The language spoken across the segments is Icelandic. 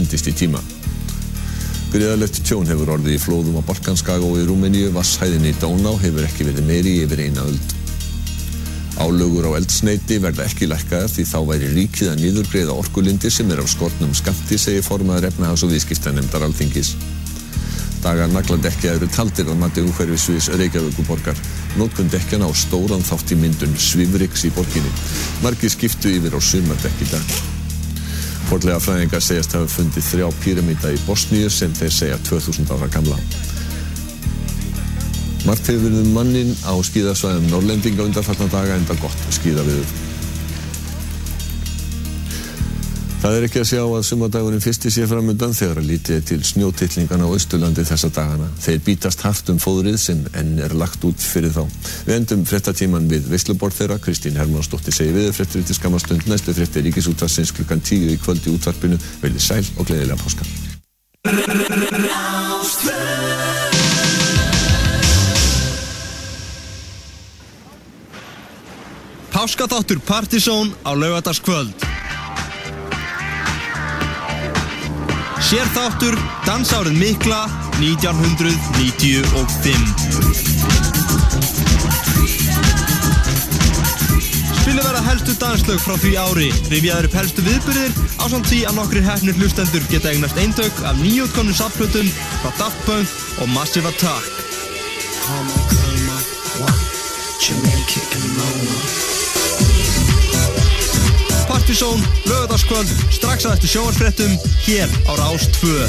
fundist í tíma. Griðalegt tjón hefur orðið í flóðum á Balkanskaga og í Rúmeníu, vasshæðinni í Dóná hefur ekki verið meiri yfir eina öld. Álögur á eldsneiti verða ekki lækkaðar því þá væri ríkið að nýðurgreiða orkulindir sem er af skortnum skamti, segir formaður efnahags- og viðskiptanemndar alþingis. Dagar nagladekja eru taldir að mati umhverfisviðs Reykjavíkuborgar. Nótkun dekkjana á stóran þátt í myndun Svifriks í borginni. Margir skiptu yfir á sumardekk í dag. Forlega fræðingar segjast hafa fundið þrjá píramíta í Bosníu sem þeir segja 2000 ára gamla. Margt hefur verið um mannin á skíðasvæðum Norrlendinga undarfarnar daga enda gott skíðaviður. Það er ekki að sjá að sumadagurinn fyrsti sé framöndan þegar að lítið til snjótillingana á Östurlandi þessa dagana. Þeir bítast haft um fóðrið sem enn er lagt út fyrir þá. Við endum frettatíman við Veslubort þeirra. Kristín Hermannsdóttir segi við frettir til skamastund. Næstu frettir ríkisútvarsins klukkan tíu í kvöldi útvarpinu. Velið sæl og gleðilega páska. Páskaþáttur Partizón á laugardagskvöld Sérþáttur Dansárið mikla 1995 Spilið verða helstu danslög frá því ári Rifjaður upp helstu viðbyrðir á samt því að nokkri hefnir hlustendur geta eignast eintök af nýjótkonum saplutum frá Daft Punk og Massive Attack Karma, karma, what? Jamaica and Roma. Partizón, lögadagskvöld, strax að eftir sjónvarsfrettum, hér á Rás 2.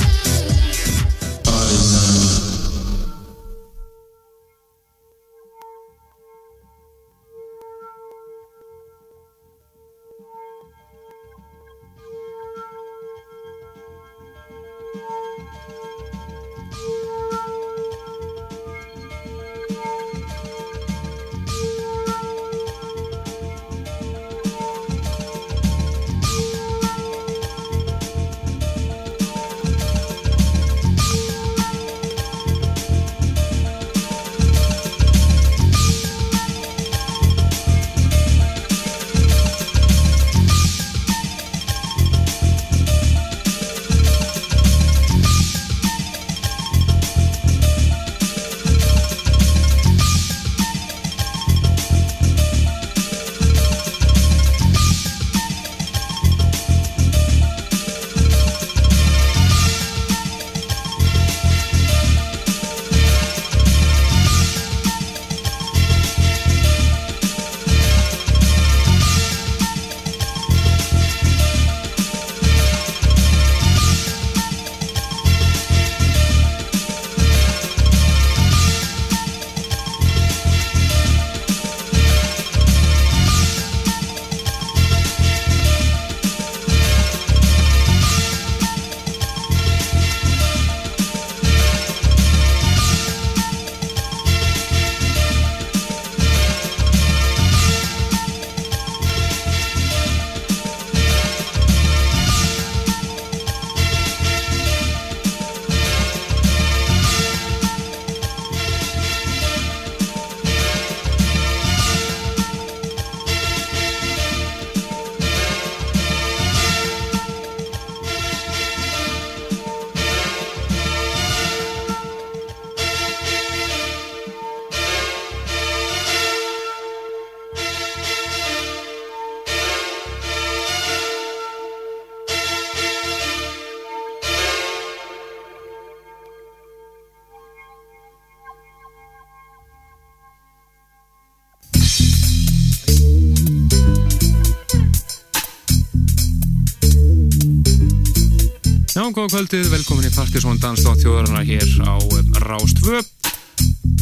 kvöldið, velkomin í Partisón Dansdótt þjóðarinnar hér á um, Rástvö.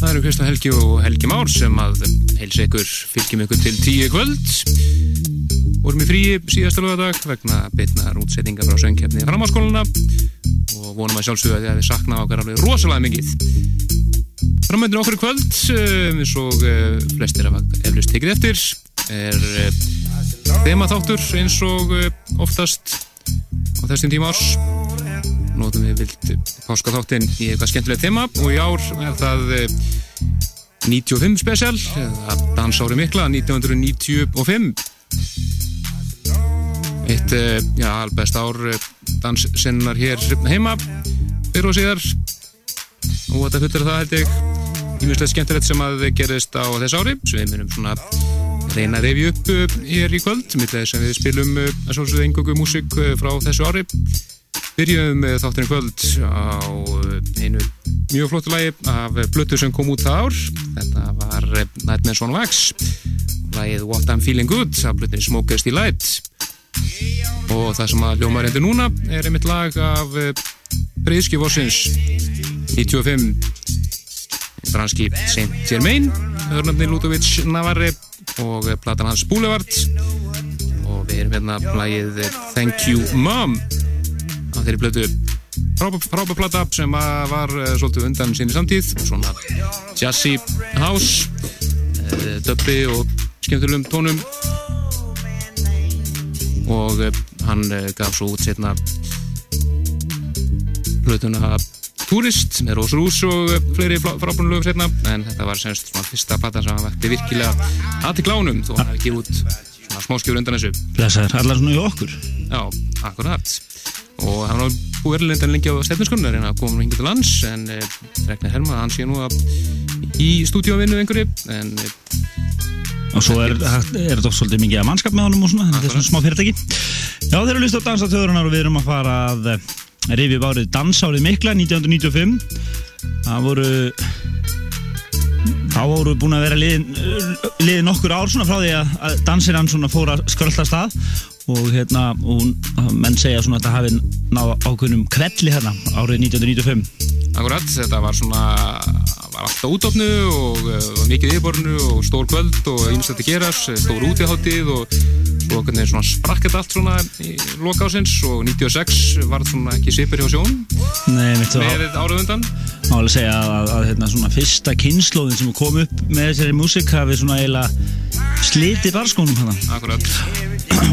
Það eru Kristján Helgi og Helgi Már sem að heilsa ykkur, fylgjum ykkur til tíu kvöld. Vorum í fríi síðasta lögadag vegna bitnar útsettinga frá söngkefni framháskóluna og vonum að sjálfsögja að þið sakna okkar alveg rosalega mikið. Framöndin okkur í kvöld, um, eins og uh, flestir af eflust tekið eftir, er þemaþáttur eins og oftast á þessum tíma árs notum við vilt páskaþáttinn í eitthvað skemmtilegt tema og í ár er það eh, 95 special eða dansári mikla 1995 hitt, uh, já, albest ár danssinnar hér heima fyrir og síðar. Og þetta fullir það held ég. Ímjömslega skemmtilegt sem að gerist á þess ári. Sem við munum svona reyna að reyfi upp hér í kvöld sem við spilum að svolítið engungu músik frá þessu ári byrjuðum uh, þátturinn kvöld á uh, einu mjög flottu lagi af blötu sem kom út það ár. Þetta var uh, Nightmares on Wax. Lagið What I'm Feeling Good af blötunni Smokers Delight. Og það sem að ljóma reyndir núna er einmitt lag af Breiðski Vossins 95 franski Saint Germain hörnafni Ludovic Navarre og platan hans Boulevard. Og við erum hérna lagið Thank You Mom á þeirri blötu frábær plata sem var uh, svolítið undan sinni samtíð svona jazzy house uh, dubbi og skemmtilegum tónum. Og uh, hann gaf svo út setna blötuna Tourist með Rós Rús og fleiri frábúinulögum setna en þetta var semst svona fyrsta plata sem vekti virkilega aðti klánum þó hann hefði gefið út svona smáskjöfur undan þessu. Blessaður, allar svona í okkur? Já, akkurat. Og hann var búið erlendan lengi á stefninskunnar en það kom hingið til lands en e, Reknar Herma, hann sé nú að í stúdíóvinnu einhverju en e, og svo er, er þetta svolítið mikið að mannskap með honum og svona, þetta er svona smá fyrirtæki. Já, þeir eru listið á dansatöðurinnar og við erum að fara að rifið árið dansárið mikla 1995 það voru þá voru búin að vera liðin, liðin nokkur ár svona frá því að, að dansirann svona fór að skrölda stað og hérna og menn segja svona að þetta hafi náð ákveðnum kvelli hérna árið 1995 Akkurat, þetta var svona var alltaf útofnu og uh, mikið yfirborinu og stór kvöld og einstaklega geras, stór útíðháttið og svo okkur svona sprakkett allt svona í loka ásins og 96 var svona ekki sipir hjá sjón Nei, með árað undan. Má alveg segja að, að, að hérna, svona fyrsta kynnslóðin sem kom upp með þessari músik hafi svona eiginlega slitið barskónum hana Akkurat.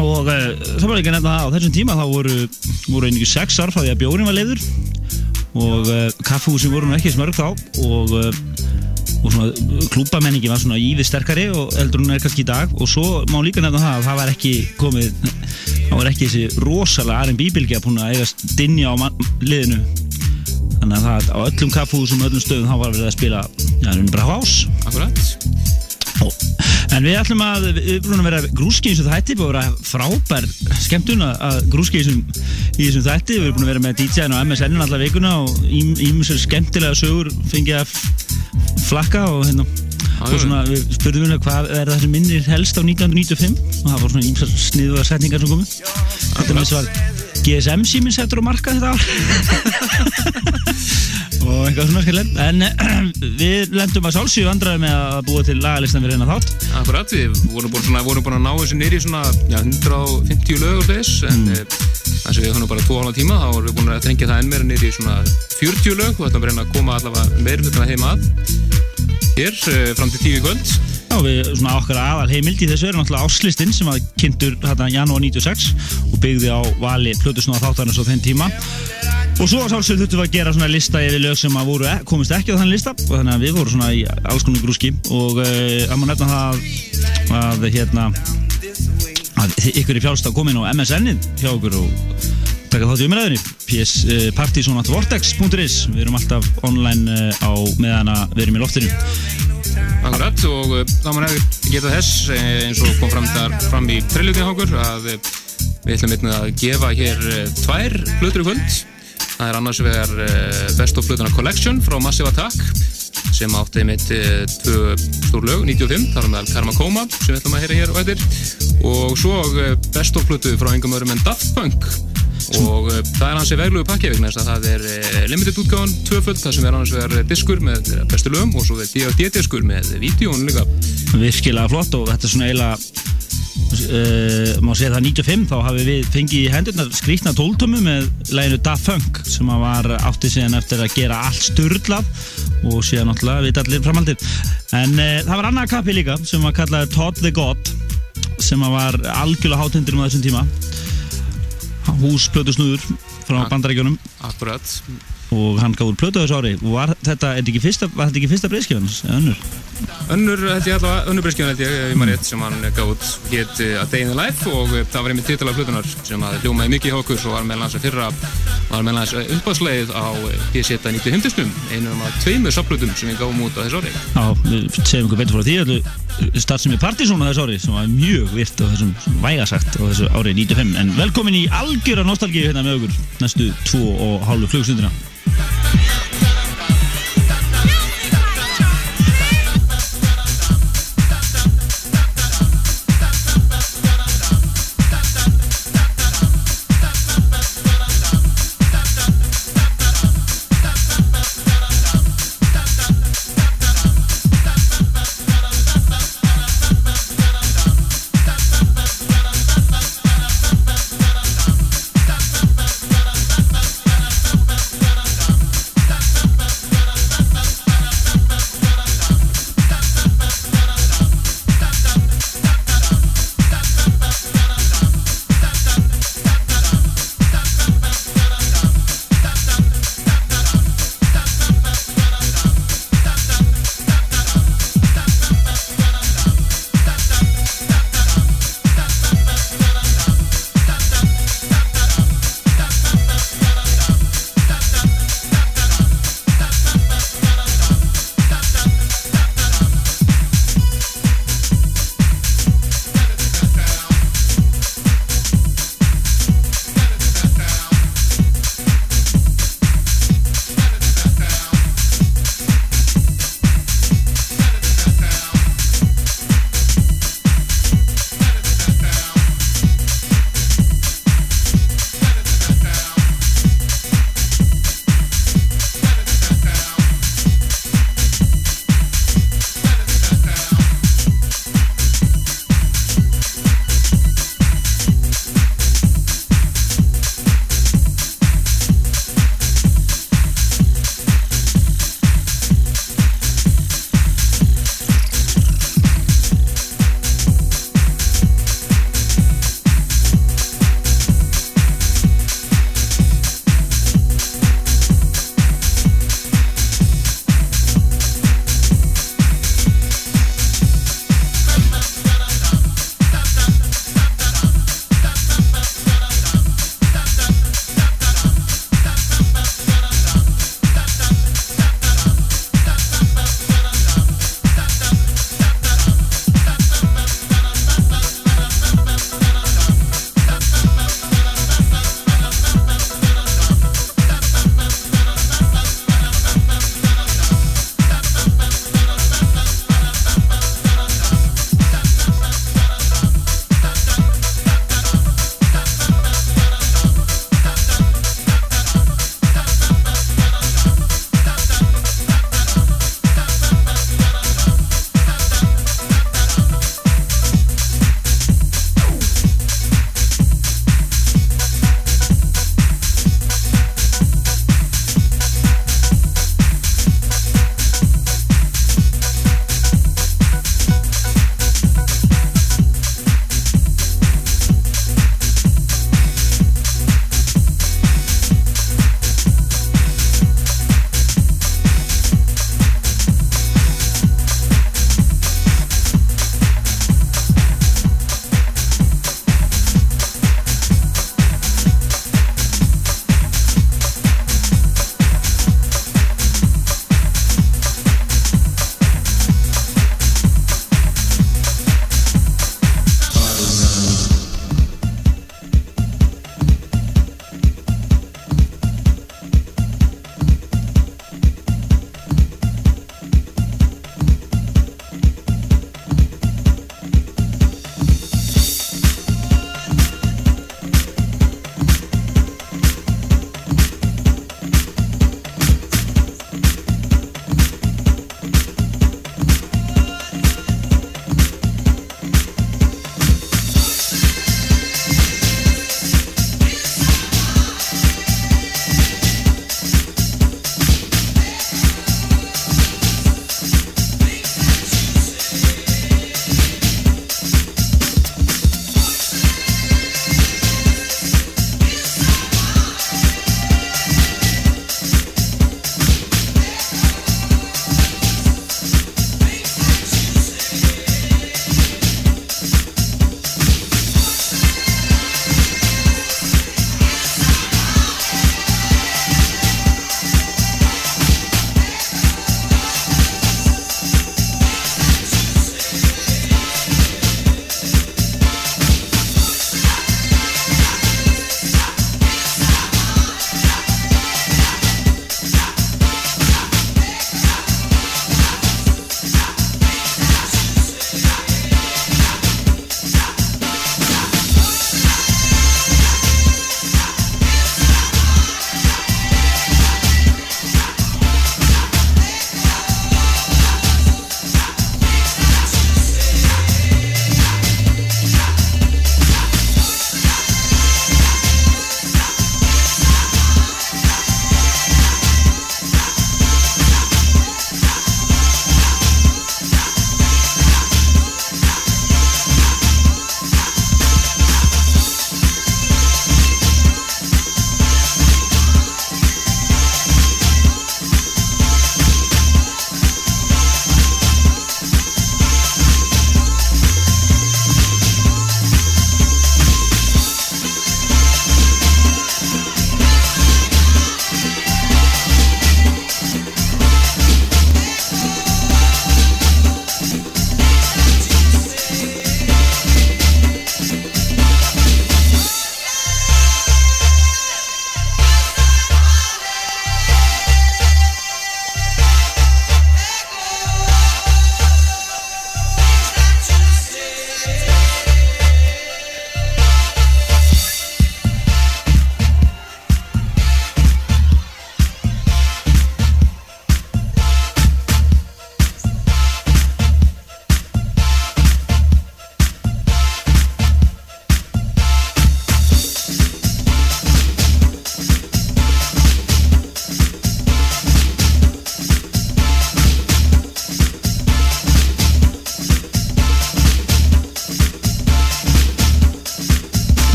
Og uh, það var ekki nefna það á þessum tíma þá voru, voru einhverju sex því að bjórin var leiður og uh, kaffehúsin voru ekki smörg þá. Og, uh, og svona klúbamenningi var svona íði sterkari og eldur hún er kannski í dag. Og svo má líka nefna það að það var ekki komið það var ekki þessi rosalega R&B bylgi að búin að eiga stinja á liðinu. Þannig að það á öllum kaffehúsum og öllum stöðum þá var verið að spila um bara hás Akkurat En við ætlum að, við erum að vera grúski í þessum þætti, búið að vera frábær skemmtun að grúski í þessum þætti, við erum að vera með DJ-in á MSN allar vikuna og ímessar skemmtilega sögur fengið að flakka og hérna. Og svona við spurðum hérna hvað er það sem minnir helst á 1995 og það var svona ímessar sniðuða setningar sem komið þetta með þess að GSM síminn settur á marka þetta ár og eitthvað svona skilur en við lendum að sálsíu andraði með að búa til lagalistan við reyna þátt. Akkurat, við vorum búin, svona, vorum búin að ná þessu nýri svona já, 150 lög og þess en mm. þess að við höfum bara 2,5 tíma þá erum við búin að þrengja það enn meira nýri svona 40 lög og að reyna að koma allavega meir hlutan að heima að. Hér fram til 10 kvöld Já, við svona okkar aðal heimild í þessu er náttúrulega áslistinn sem að kynntur hérna janúar 96 og byggði á vali Plutusnóða þáttarins á þenn tíma. Og svo sálsögðu þurftum við að gera svona lista yfir lög sem að voru, komist ekki á þann lista og þannig að við vorum svona í alls konar grúski. Og uh, að maður nefna það að hérna að ykkur í fjálsta komin á MSN-ið hjá okkur og taka þátt í umræðinni uh, partysonatvortex.is við erum alltaf online uh, á meðan að við erum í loftinu Akkurat og þá maður hefur getað þess eins og kom fram þar fram í treylutin okkur að við ætlum einnig að gefa hér tvær hlutur í kvöld. Það er annars vegar Best of Blöðuna Collection frá Massive Attack sem átti mitt tvö stór lög 95, þar meðal Karma Koma sem við ætlum að heyra hér og eftir. Og svo Best of Blöðu frá engum öðrum en Daft Punk og uh, það er hansi vegluðu pakki vegna þess að það er uh, limited útgáðan tvöföld það sem er annars vegar diskur með bestu lögum og svo er D.A.D. diskur með vídjón líka virkilega flott og þetta er svona eiginlega uh, má segja það 95 þá hafi við fengið í hendurnar skrítna tóltömu með læginu Da Funk sem var áttið síðan eftir að gera allt störlað og síðan náttúrulega við allir framaldir en það var annað kappi líka sem var kallað Todd the God sem var algjörlega hátendur um þessum tíma húsplötu snúður frá bandaríkjónum Akkurat. Og hann gaf úr plötu þessu ári. Var þetta, er þetta ekki fyrsta, fyrsta breyðskjöfans eða önnur? Held ég allavega, önnur breyskjón held ég, ég maður rétt, sem hann gaf út hétt A Day in the Life og eh, það var einmitt titala flutunar sem að hljómaði mikið hjá okkur og var meðal hans að fyrra, var meðal hans uppáðsleið á P-seta 95. einum af tveimur saplutum sem við gáum út á þessu ári. Já, við segjum ykkur betur frá því allu starfsemi Partizón á þessu ári sem var mjög virt á þessum vægasagt á þessu ári 95 en velkomin í algjöra nostalgíu hérna með okkur næstu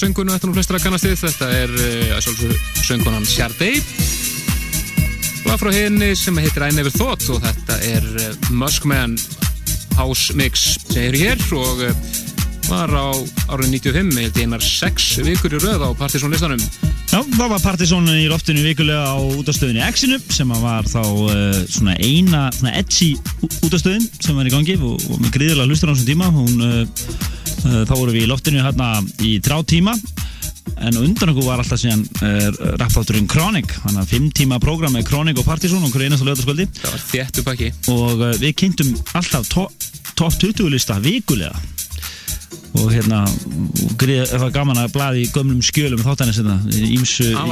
þessa söngunu þetta nú flestra kannast við. Þetta er uh, sjálfsög söngunan Sharday. Lag frá henni sem heitir I Never Thought og þetta er uh, Muskman House Mix sem er hér. Og uh, var á árið 95 með einar 6 vikur í röð á Partiðsson listanum Já, það var Partiðsson í loftinu vikulega á útastöðinni X-inu sem að var þá svona eina edgi útastöðin sem var í gangi og, og með gríðilega hlustur á þessum tíma. Hún, þá voru við í loftinu hérna í drá tíma. En undan okkur var alltaf síðan uh, rappátturinn Kronik, hann að fimm tíma program með Kronik og Partiðsson og hverju einasta lögataskvöldi það var þéttu pakki og uh, við kynntum alltaf top to 20 lista vikulega. Og hérna það var gaman að blaði í gömlum skjölum þáttanins hérna, ímsu það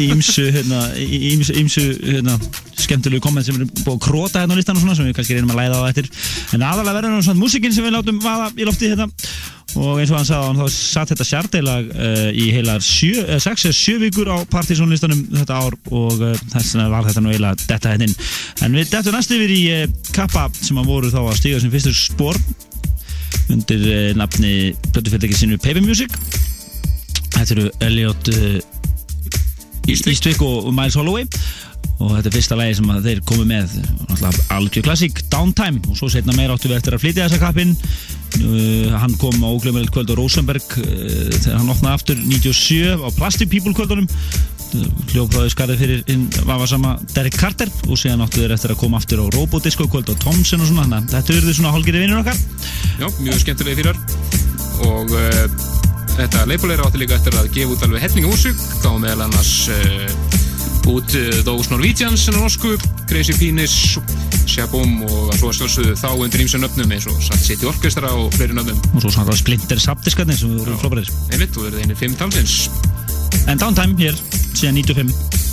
ímsu hérna, ímsu, ímsu hérna, skemmtilegu komment sem er búið að króta hérna á listan og svona sem við kannski reynum að læða á eftir. En aðalega verður náttúrulega svona músikinn sem við látum vaða í lofti hérna og eins og hann sagði hann þá satt þetta sjarteilag uh, í heilar 6-7 vikur á partysónlistanum þetta ár og uh, þess vegna var þetta nú eiginlega detta hérna inn. En við dettum næst yfir í uh, Kappa sem að voru þá að stiga sem fyrstur spór undir nafni plötufyrirtæki sinu Paper Music. Þetta eru Elliot Eastwick. Og, Miles Holloway. Og þetta er fyrsta lægi sem þeir komu með algjör klassík, Downtime. Og svo setna meira áttu við eftir að flytja þessa kappin uh, hann kom á óglöfumilegt kvöld á Rosenberg uh, þegar hann opnaði aftur 97 á Plastic People kvöldunum. Hljófráði skarði fyrir hinn var sama Derek Carter og síðan áttu þeir eftir að koma aftur á Robodisco kvöld og Thompson og svona þannig að þetta eru svona hálgirði vinnur okkar. Já, mjög skemmtilegi fyrir og uh, þetta leipulegur átti líka eftir að gefa út alveg hellinga músík þá meðal annars út Those Norwegians en norsku, Crazy Penis Shaboom og svo sjálfsögðu þá undir ímsa nöfnum eins og Sat City Orchestra og fleiri nöfnum. Og svo svona Splinter Subdiskarnir sem voru frábærir. Einmitt og verið einnig fimm talsins. En Downtime hér síðan 95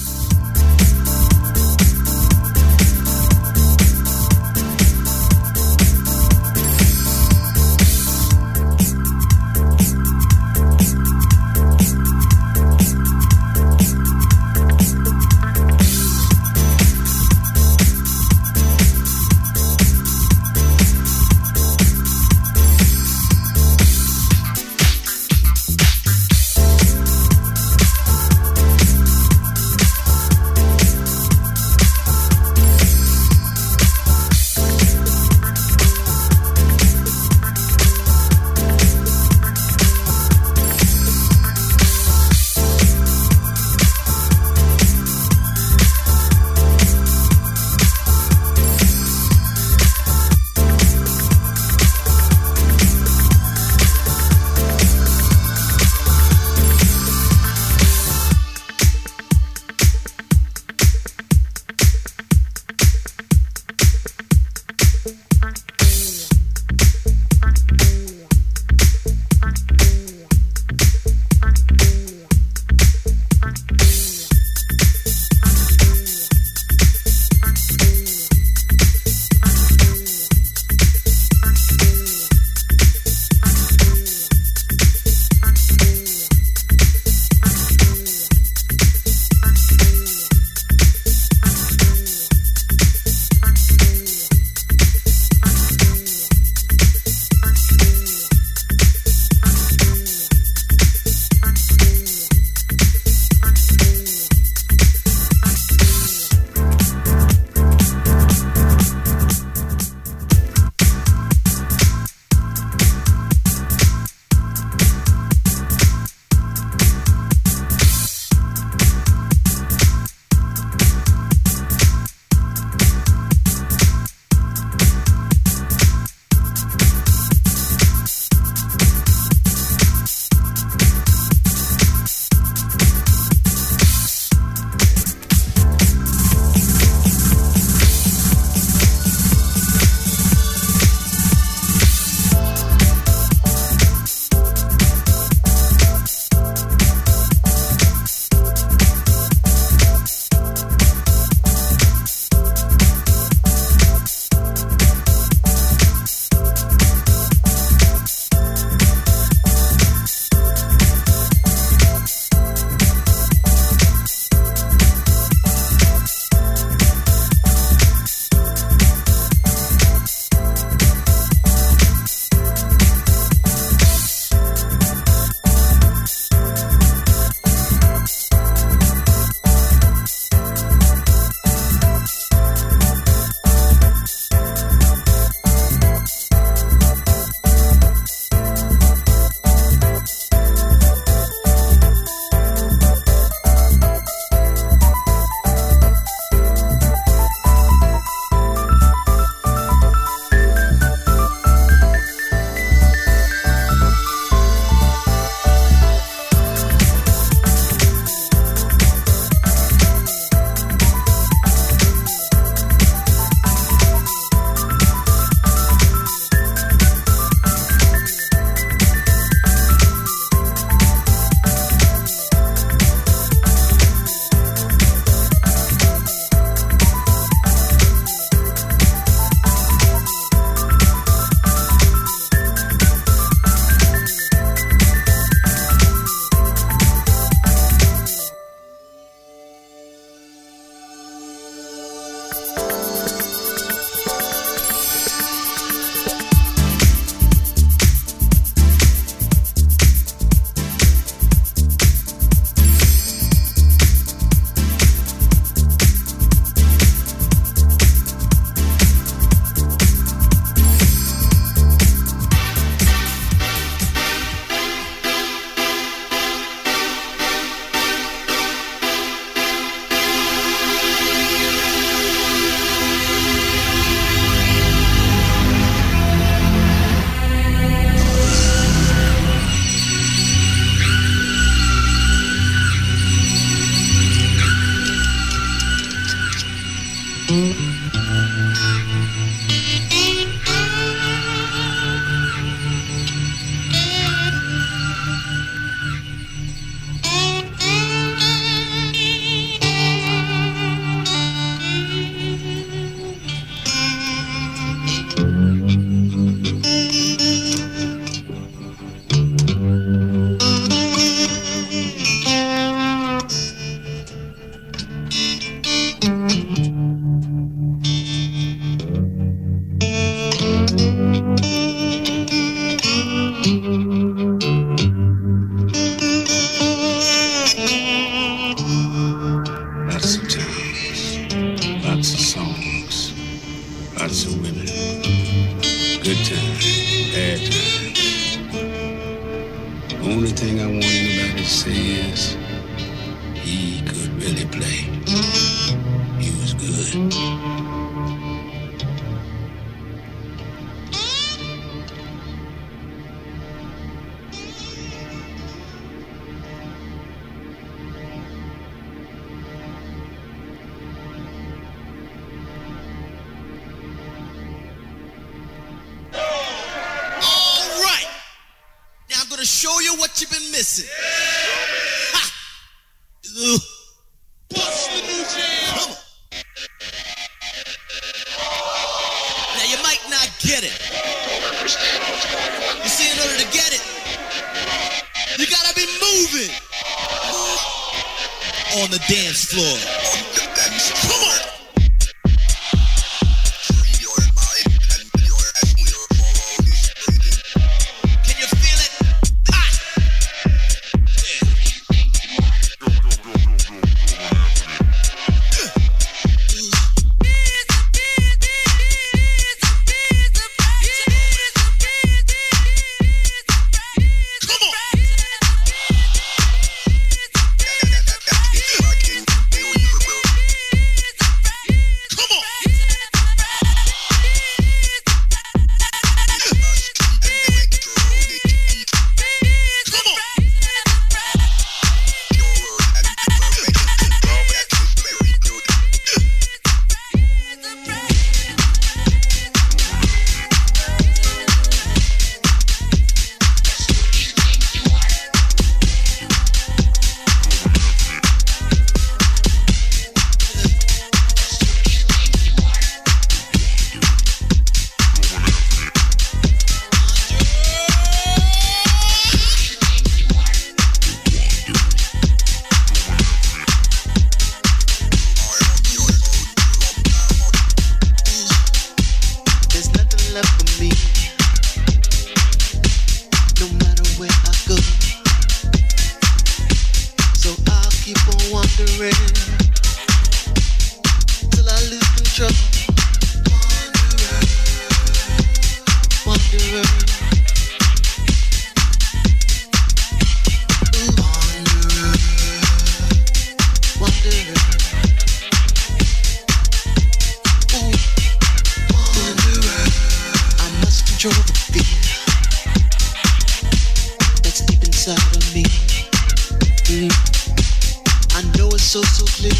so so clear.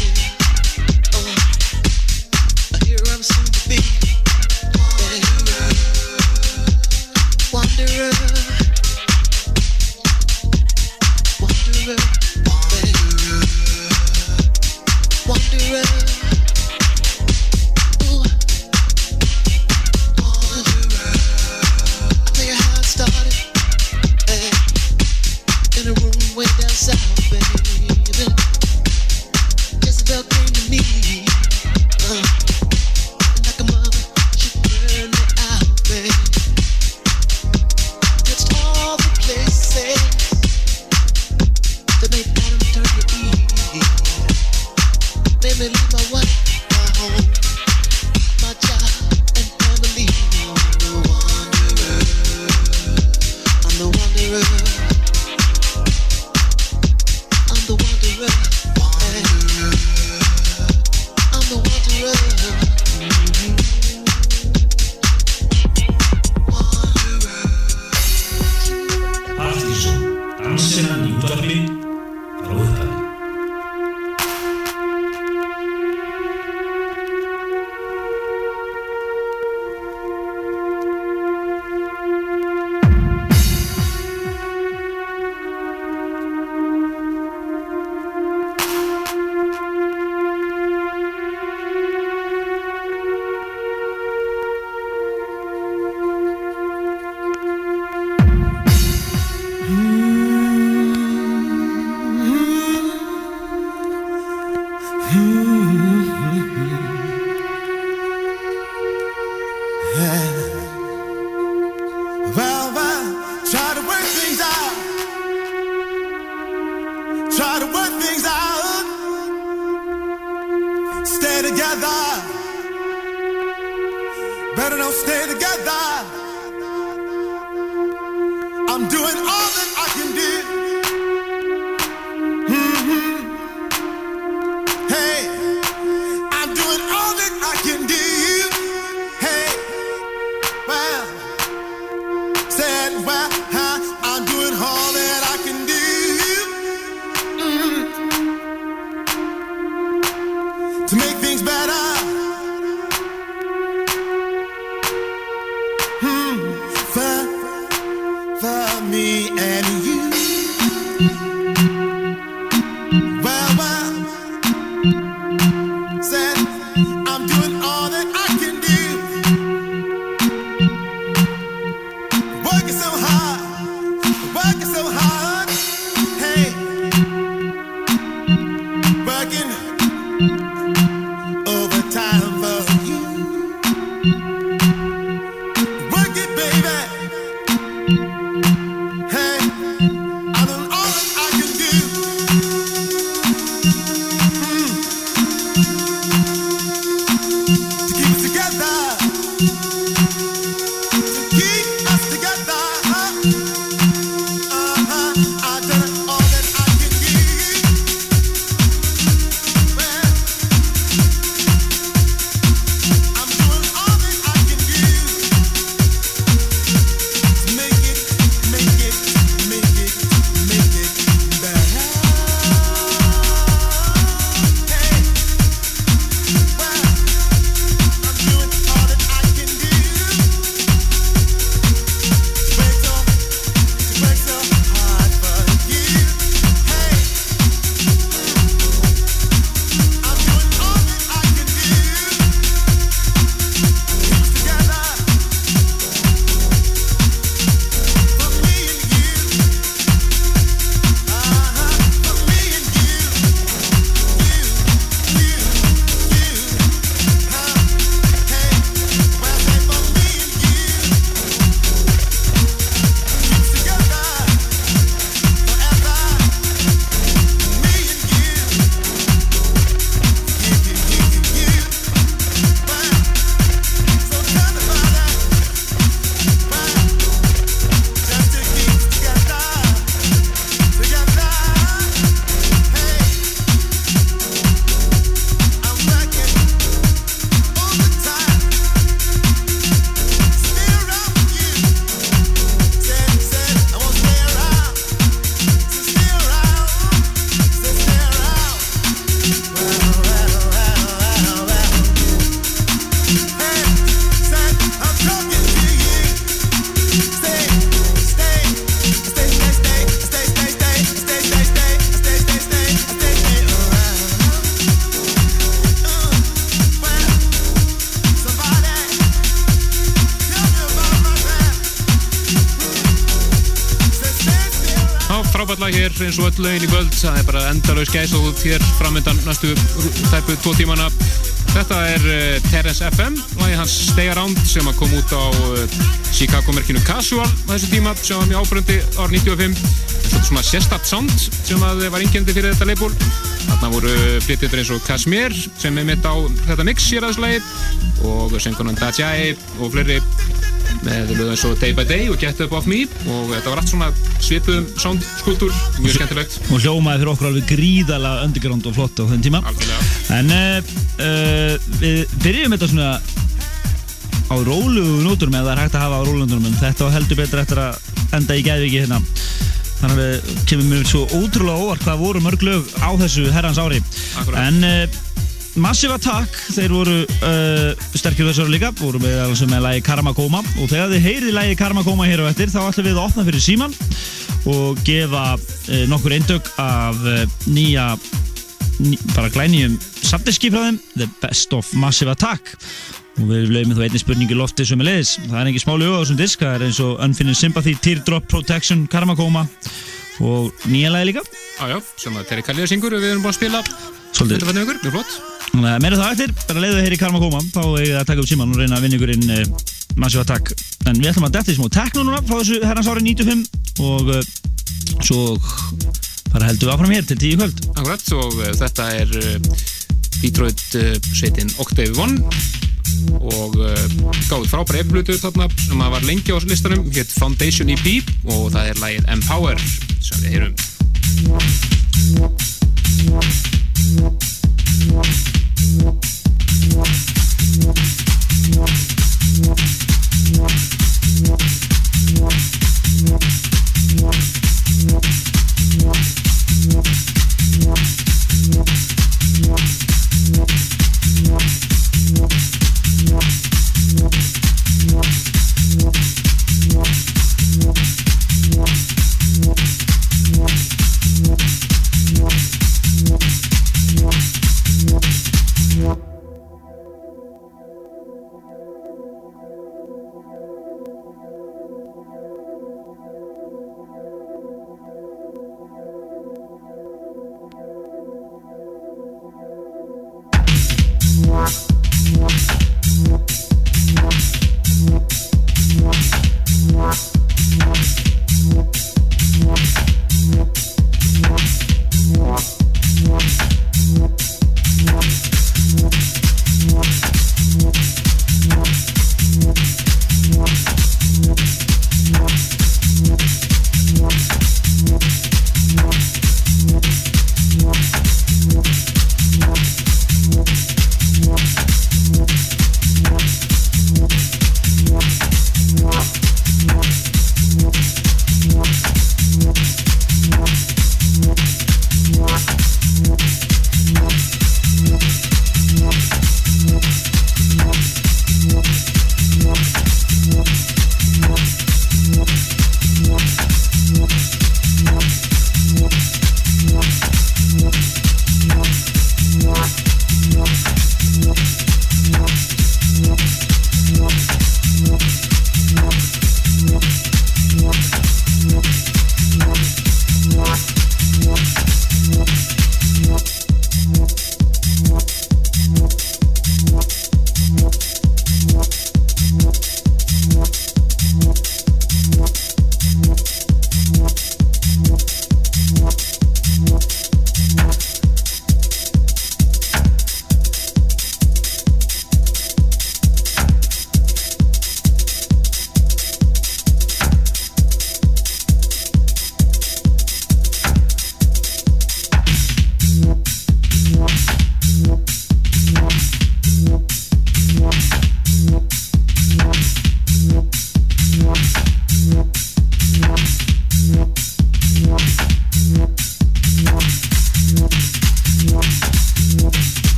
Oh, here I'm soon og hér framöndan næstu tæpu tvo tímana. Þetta er uh, Terence FM lagi hans Stay Around sem að kom út á uh, Chicago-merkinu Casual á þessu tíma sem var mjög ábrendi ár 95 Þetta er svona sérstatt sound sem að var innkjöndi fyrir þetta leifból Þarna voru flytjendur eins og Kashmir sem er mitt á þetta mix hér að þessu lagi og söngunan Dajai og fleiri með lögum eins og Day by Day og Get Up Off Me. Og þetta var allt svona svipuðum soundskúltúr, mjög skemmtilegt. Og hljómaði fyrir okkur alveg gríðalega underground og flott á þenn tíma. Algjörlega. En uh, við byrjum þetta svona á rólugu nóturum eða það er hægt að hafa á rólugunum en þetta var heldur betur eftir að enda í gæðviki hérna. Þannig að við kemur mér svo ótrúlega óvart hvað voru mörg lög á þessu herrans ári. Akkúrat. en uh, Massive Attack, þeir voru uh, sterkir þessu ára líka, voru með, alveg með lagi Karma Koma. Og þegar þið heyrið lagi Karma Koma hér á eftir þá ætlum við að opna fyrir síman og gefa uh, nokkur eindök af uh, nýja ný, bara glænýjum samtiski frá þeim The Best of Massive Attack. Og við lögum þá einni spurningi lofti sem er leiðis það er ekki smá lög á þessum disk það er eins og Unfinished Sympathy, Teardrop, Protection Karma Koma og nýja lagi líka. Jájá, sem að Terry Kalliða syngur og við erum búin að spila Svolítið. undanfarnar vikur, mjög flott Að meira það eftir, bara leiðu þeir í Karma Koma. Þá eigið þið að taka upp síman og reyna að vinna ykkur inn uh, Massive Attack. En við ætlum að detti smá tekno núna frá þessu herrans ári 95 og uh, svo bara heldum við áfram hér til 10 kvöld. Akkurat, og uh, þetta er Detroit sveitin Octave One. Og gáði frábæri epplutur þarna sem að var lengi á listanum. Hétt Foundation EP og það er lagið Empower sem við heyrum Yeah.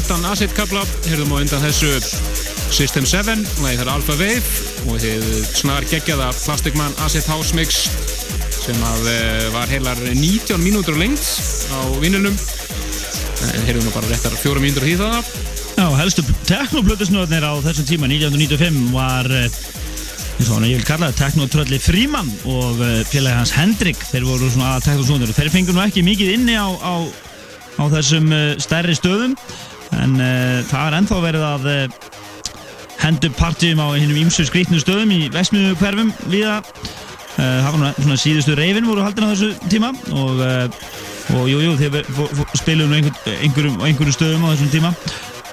Nettan acid kabla, heyrðum á undan þessu System 7, lagið þar Alpha Wave og þið snar geggjaða Plastic Man Acid House Mix sem að eh, var heilar 19 mínútur lengt á vinnunum. En heyrðum nú bara réttar fjóra mínútur því það. Já, helstu teknoplötusnöðnir á þessum tíma 1995 var eh, og hann ég vil kalla það teknotrölli Fríman og eh, félagi hans Hendrik. Þeir voru svona aða teknosnöðnir þeir fengur nú ekki mikið inni á, á, á þessum eh, stærri stöðum en uh, það er ennþá verið að uh, hendu partíum á hinnum ímsu skrítnu stöðum í Vestmiðu hverfum viða uh, það var svona síðustu reyfin voru haldin á þessu tíma og og jú, jú, þeir spilum einhver, einhverjum, einhverjum stöðum á þessum tíma.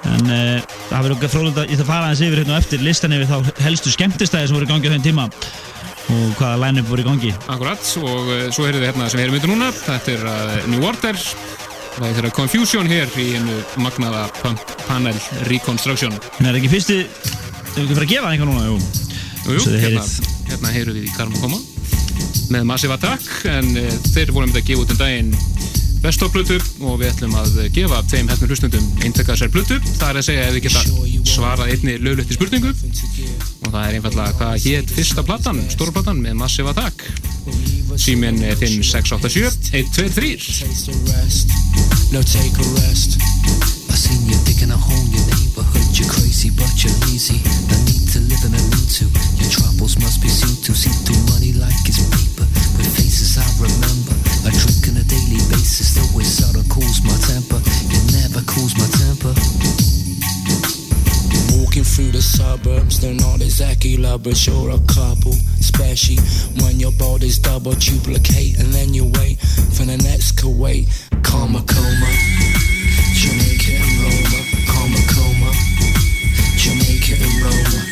En það verður okkar frólægt að ég það fara aðeins yfir hérna á eftir listan yfir þá helstu skemmtistæði sem voru í gangi á þenn tíma og hvaða line-up voru í gangi. Akkurat, og svo heyrðum við hérna sem við heyrum undir núna. Þetta er New Order það er þeirra Confusion hér í einu magnaða panel Reconstruction. En er ekki fyrsti ef við ekki fara að gefa einhver núna, jú. Jú, jú, hérna, hérna heyrum við í Karma Koma með Massive Attack en uh, þeir vorum þetta að gefa út um daginn bestofplötu og við ætlum að gefa þeim hefnum hlustundum eintökka þessar plötu það er að segja ef við geta svarað einni löglutti spurningu og það er einfallega hvað hétt fyrsta platan stóra platan með Massive Attack síminn er 5687 123 taste a rest. No, take a rest. I seen you digging a hole in your neighborhood. You're crazy, but you're lazy. No need to live in a need to. Your troubles must be seen to. See through money like it's paper. With faces I remember. Daily basis. Though it seldom cools my temper. It never cools my temper. Walking through the suburbs, they're not exactly lovers, you're a couple. Especially when your body's double duplicate, and then you wait for the next Kuwait. Karma coma, Jamaica and Roma. Karma coma, Jamaica and Roma.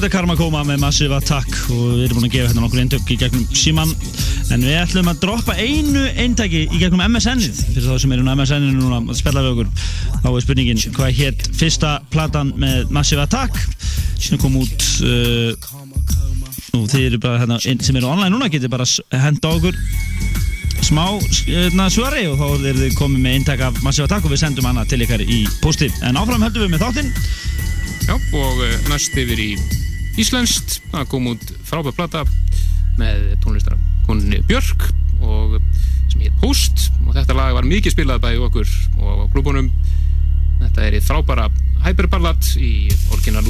Þetta er Karma Koma með Massive Attack og við erum búin að gefa hérna nokkur eintök í gegnum síman en við ætlum að droppa einu eintæki í gegnum MSN-ið fyrir þá sem eru á MSN-inu núna að spella við okkur. Þá er spurningin hvað hétt fyrsta platan með Massive Attack? Sem kom út uh, og þið eru bara hérna sem eru online núna getið bara henda okkur. Smá hérna, svari og þá eru þið komið með eintak af Massive Attack og við sendum hana til ykkar í posti en áfram höldum við með þáttinn. Já, og uh, næst yfir í Íslenskt, það kom út frábæð plata með tónlistar konunni Björk og sem heit Post. Og þetta lag var mikið spilað bæði okkur og á klubunum þetta er í frábæra Hyperballad í orginal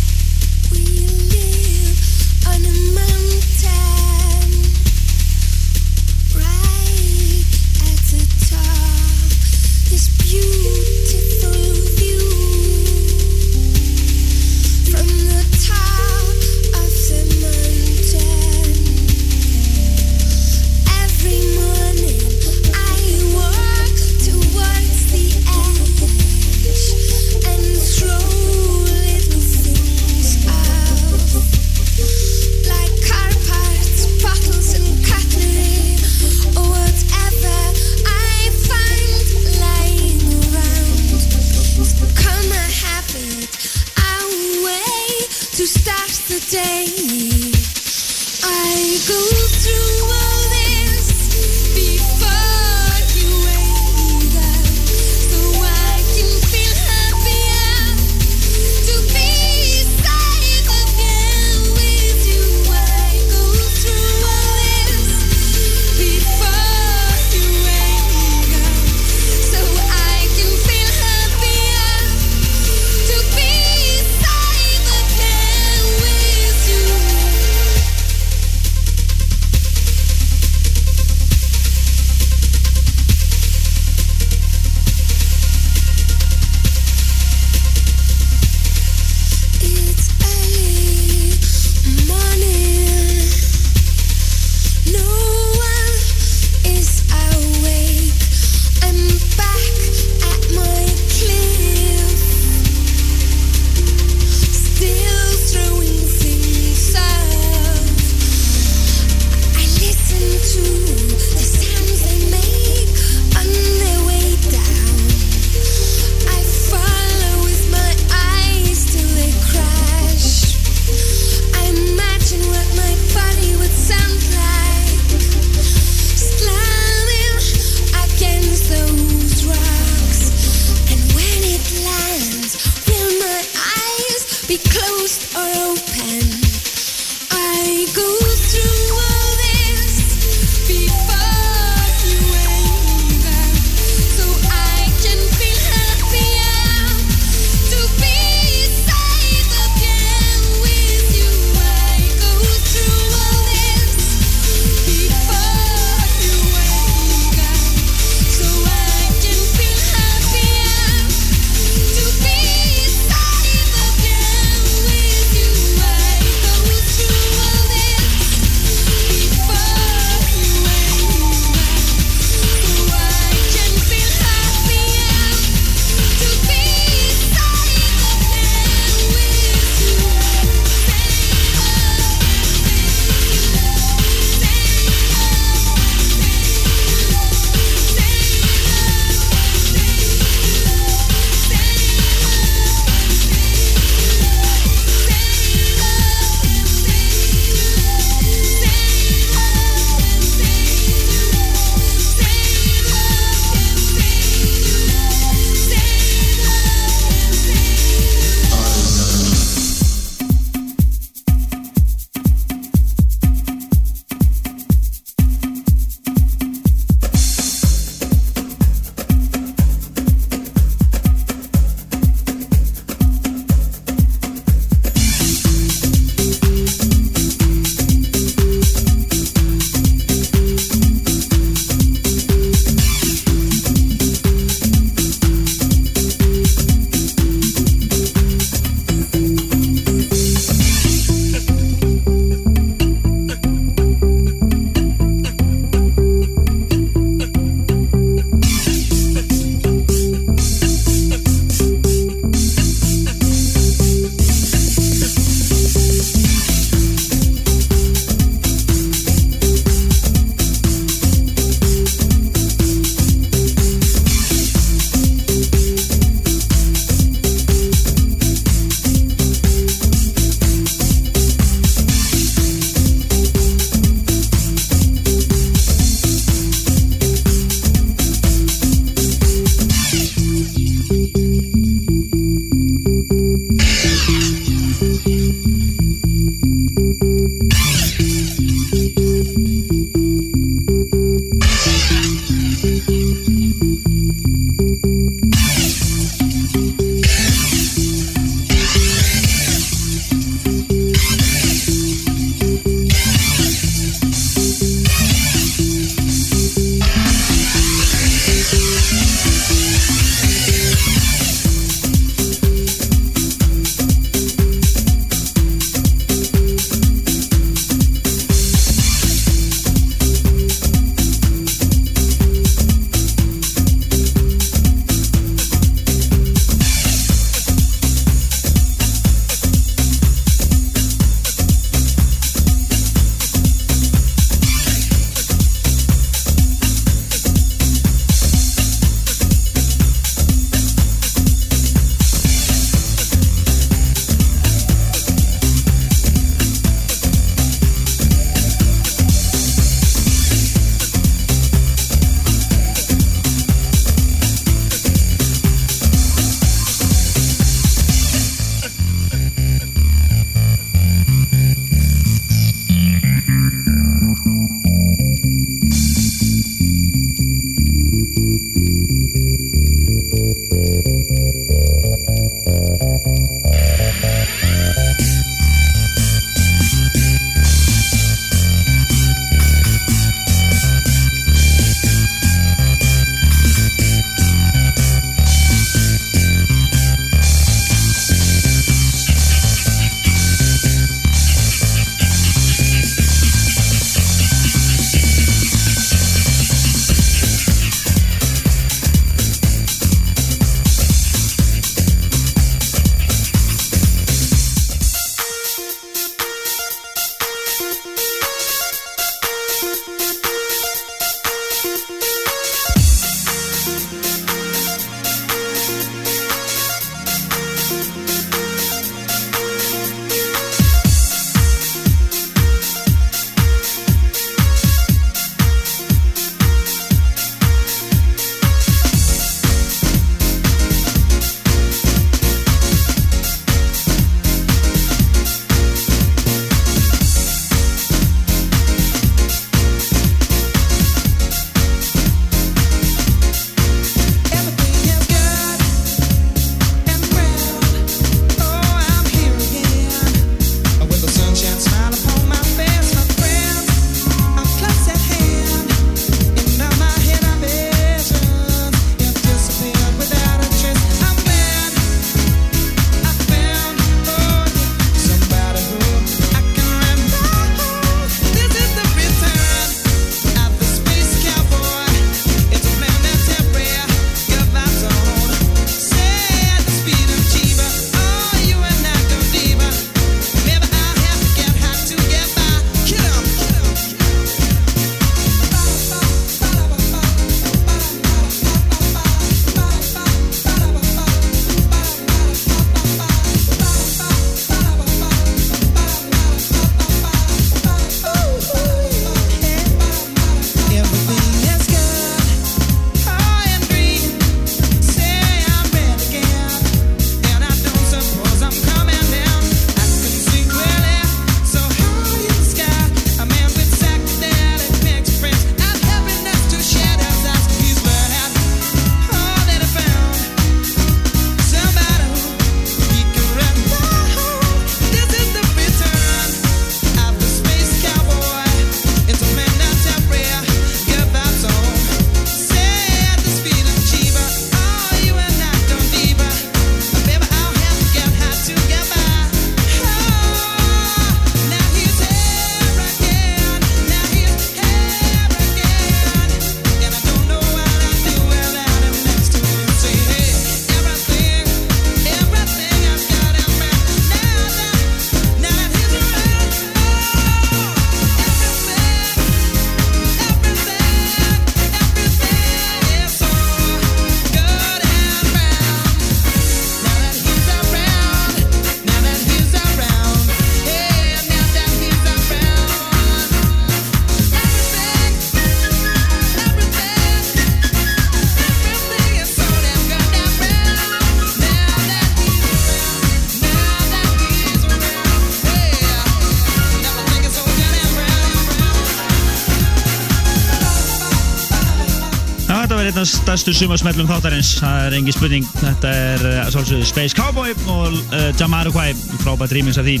stærstu sumarsmellum þáttarins. Það er engin spurning, þetta er uh, Space Cowboy og uh, Jamiroquai frábært rýmings af því.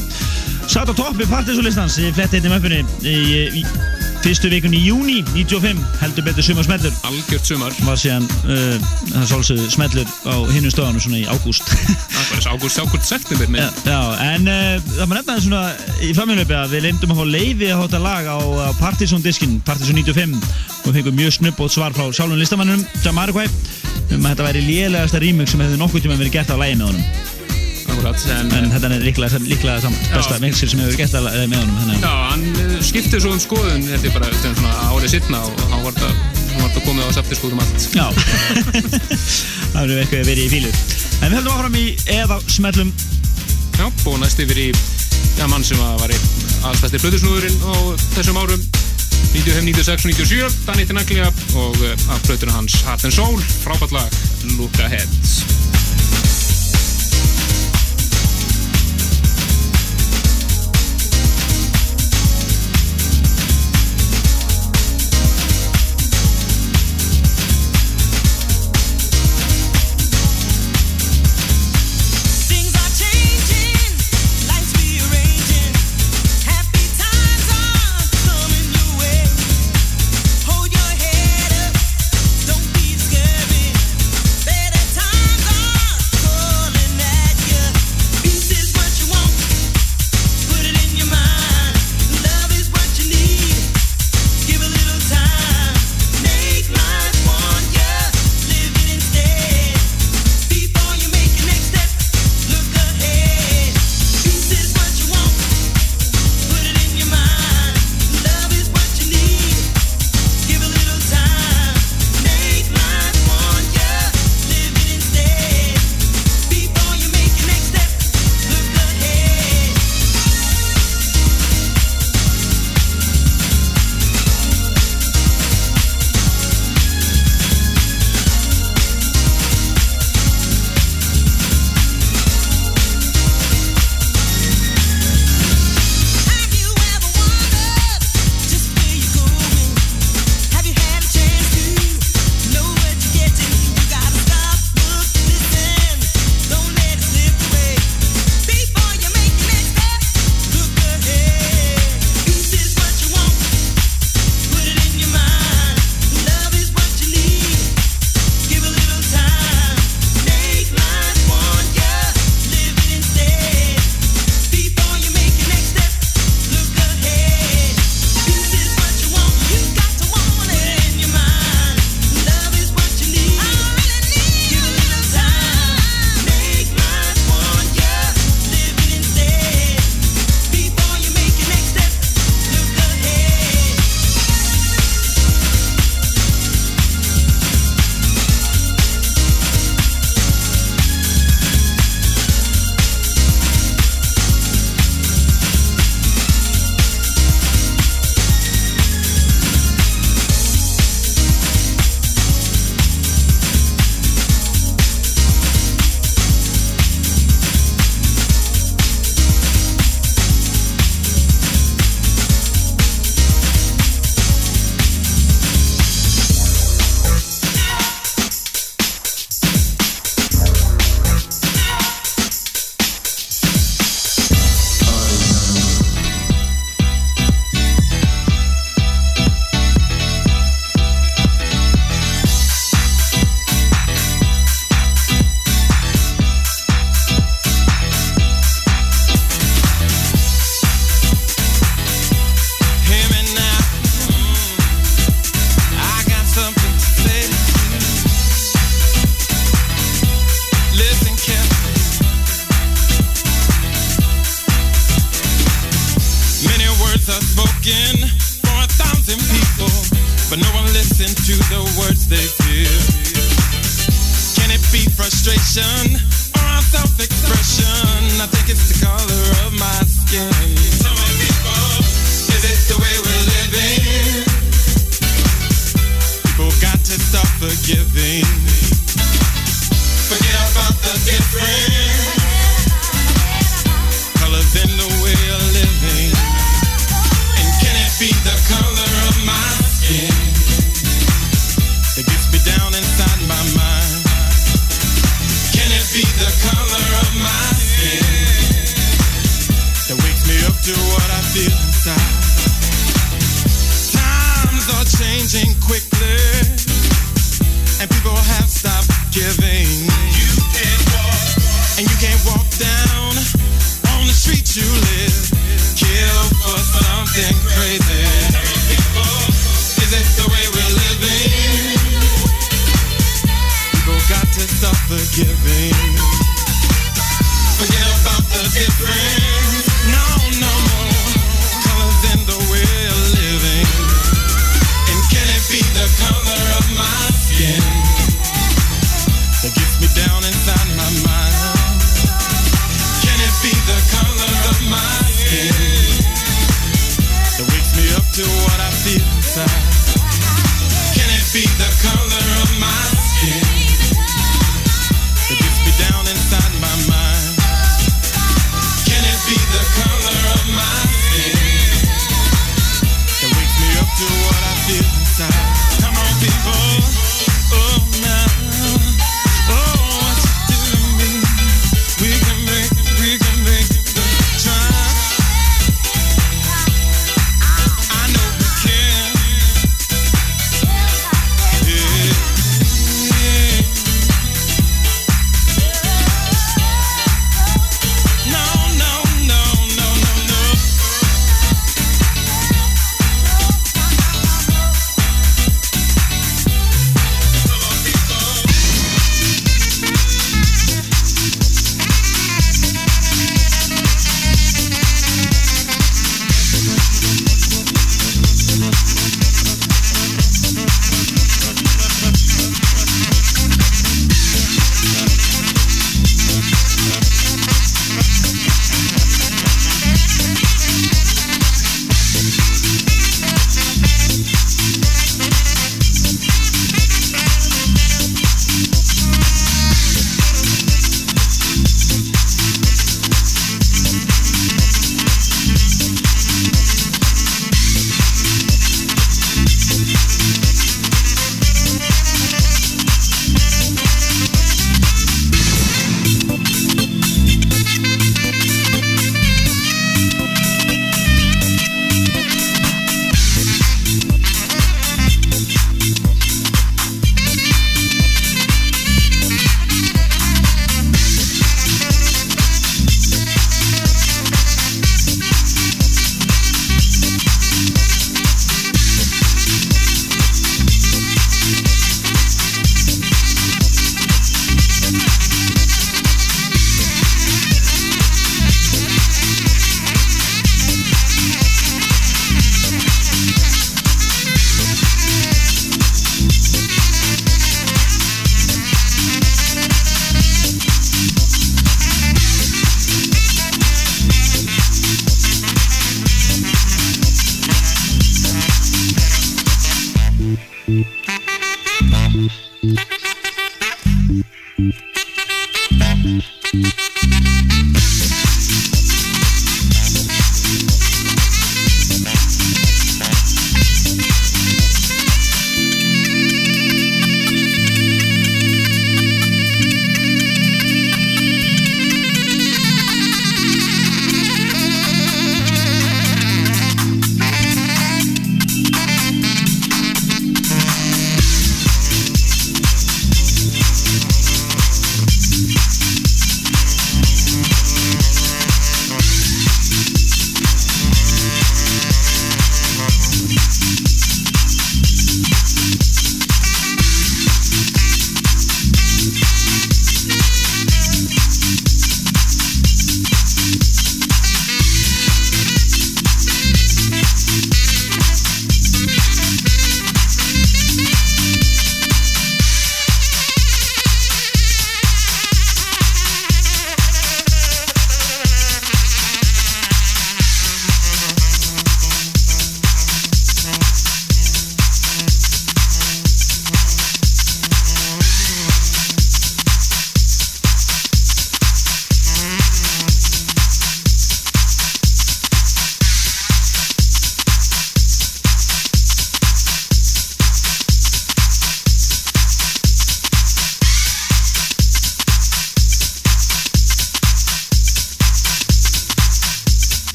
Satt á toppi partysólistans í fletti einnig möppunni í, í fyrstu vikun í júni 95 heldur betur sumarsmellur. Algjört sumar. Var síðan uh, smellur á hinnum stöðanum svona í ágúst. Var ágúst, ágúst, september með Já, en það maður nefna svona í framjönöpi að við leymdum að fá leiði að hóta lag á, á Partizón diskin, Partizón 95 og fengum mjög snubbót svar frá sjálfum listamannum, Jamiroquai um að þetta væri lélegasta remix sem hefði nokkuð tíma verið gert á lægi með honum. Akkurat, en, en þetta er líklega, líklega samt besta mixir sem hefur gert á lagi með honum þannig Já, að hann eh, skipti svo um skoðun held ég bara eftir svona árið sittna og hann var þetta komið á septiskóðum allt. Já. Það verður eitthvað verið í fílu. En við höldum áfram í eða smellum. Já, og næst yfir í ja, mann sem var í aðstættir blöðusnúðurinn á þessum árum 95, 96 og 97 Danny Tenaglia og uh, af blöðuna hans Heart and Soul, frábært lag. Look Ahead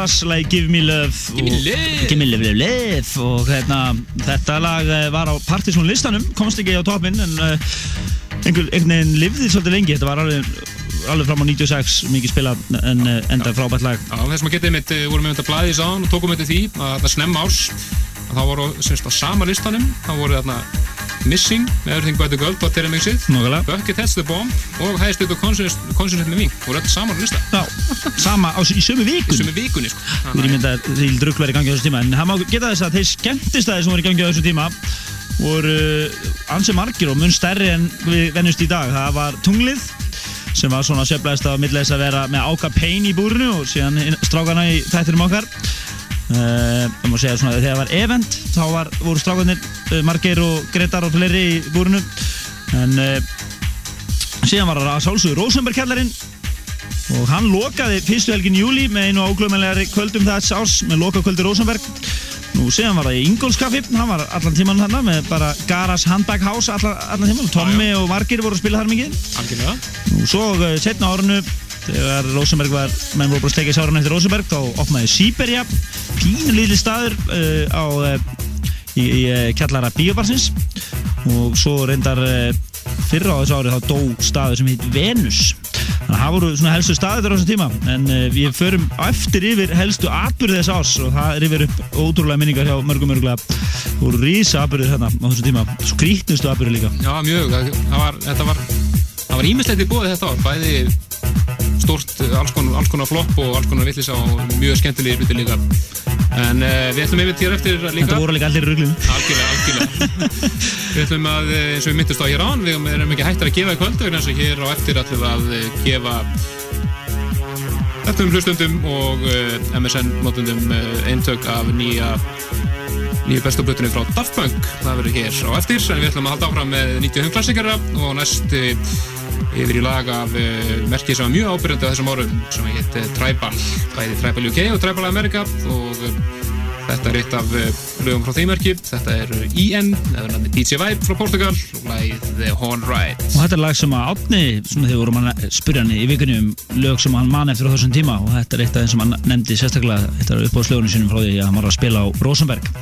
Alcatraz lagi Give Me Love Give me love. Give Me Love, love, og hérna, þetta lag eh, var á Partisan listanum, komst ekki á toppinn en uh, einhver, einhvern veginn lifði svolítið lengi, þetta var alveg, alveg fram á 96 mikið spilað en uh, enda frábært lag. Já, þess að getið mitt, vorum við þetta blæðið sáðan og tókum þetta því að það snemma árs. Að þá voru, semst á sama listanum þá voru þarna Missing með Everything But The Girl, But Terry Mixið. Nákvæmlega. Bucket Heads The Bomb og Highest State of Consciousness með Ming voru þetta saman á lista Já, sama á, í sömu vikun í sömu vikunni sko. Við erum myndað því druglar í gangi á þessu tíma en það má geta þess að þeir skemmtistæði sem voru í gangi á þessu tíma voru uh, ansi margir og mun stærri en við vennust í dag. Það var tunglið sem var svona söflaðist á milli þess að vera með áka pein í búrinu og síðan strákana í þættinum okkar um að segja svona þegar það var event þá var, voru strákanir uh, margir og Gretar og fleiri í búrinu. En uh, síðan var það sálsögur Rosenberg kjallarinn. Og hann lokaði fyrstu helgin júli með einu áglöfumælegari kvöldum þess árs með lokakvöldi Rosenberg. Nú síðan var það í Ingolskaffi hann var allan tíman þarna með bara Garas Handbag House allan, allan tíman Tommy og Margir voru að spila þar mikið. Nú svo setna árinu þegar Rosenberg var, menn voru bara að stekja sárun eftir Rosenberg þá opnaði Sýberja pínu lítið staður uh, á uh, í, í uh, kjallara bíobarsins og svo reyndar fyrra á þessu ári þá dó staður sem heit Venus. Þannig að það voru svona helstu staður á þessum tíma. En við förum eftir yfir helstu atbyrði þess árs og það yfir upp ótrúlega minningar hjá mörgum mörgulega voru rísa atbyrði þarna á þessum tíma. Skrítnustu atbyrði líka. Já, mjög, það var, þetta var það var ímislegt í bóði þetta ár, bæði stórt, alls konar, alls konar flopp og alls konar villisa og mjög skemmtilegir hluti líka. En uh, við ætlum yfir til eftir líka. Þetta voru líka allir í ruglum Algjörlega, algjörlega. Við ætlum að, eh, eins og við myndist á hér án við erum ekki hættar að gefa í kvöld þess að hér á eftir ætlum við að eh, gefa eftir hlustundum og uh, MSN-notundum uh, eintök af nýja nýju bestu blötunni frá Daft Punk. Það verður hér á eftir en við ætlum að halda áfram með 95 klassikara og næst yfir í lag af uh, merki sem var mjög ábyrjandi á þessum árum sem heit uh, Tribal bæði Tribal UK og Tribal America og uh, Þetta er eitt af lögum frá þeimverki. Þetta er IN, eða nafni DJ Vibe frá Portugal og lagið The Horn Ride. Og þetta er lag sem að Átni, svona þegar vorum að spyrja hann í vikunni um lög sem hann man eftir á þessum tíma og þetta er eitt af þeim sem hann nefndi sérstaklega, þetta er upp á slögunum sínum frá því að hann var að spila á Rosenberg.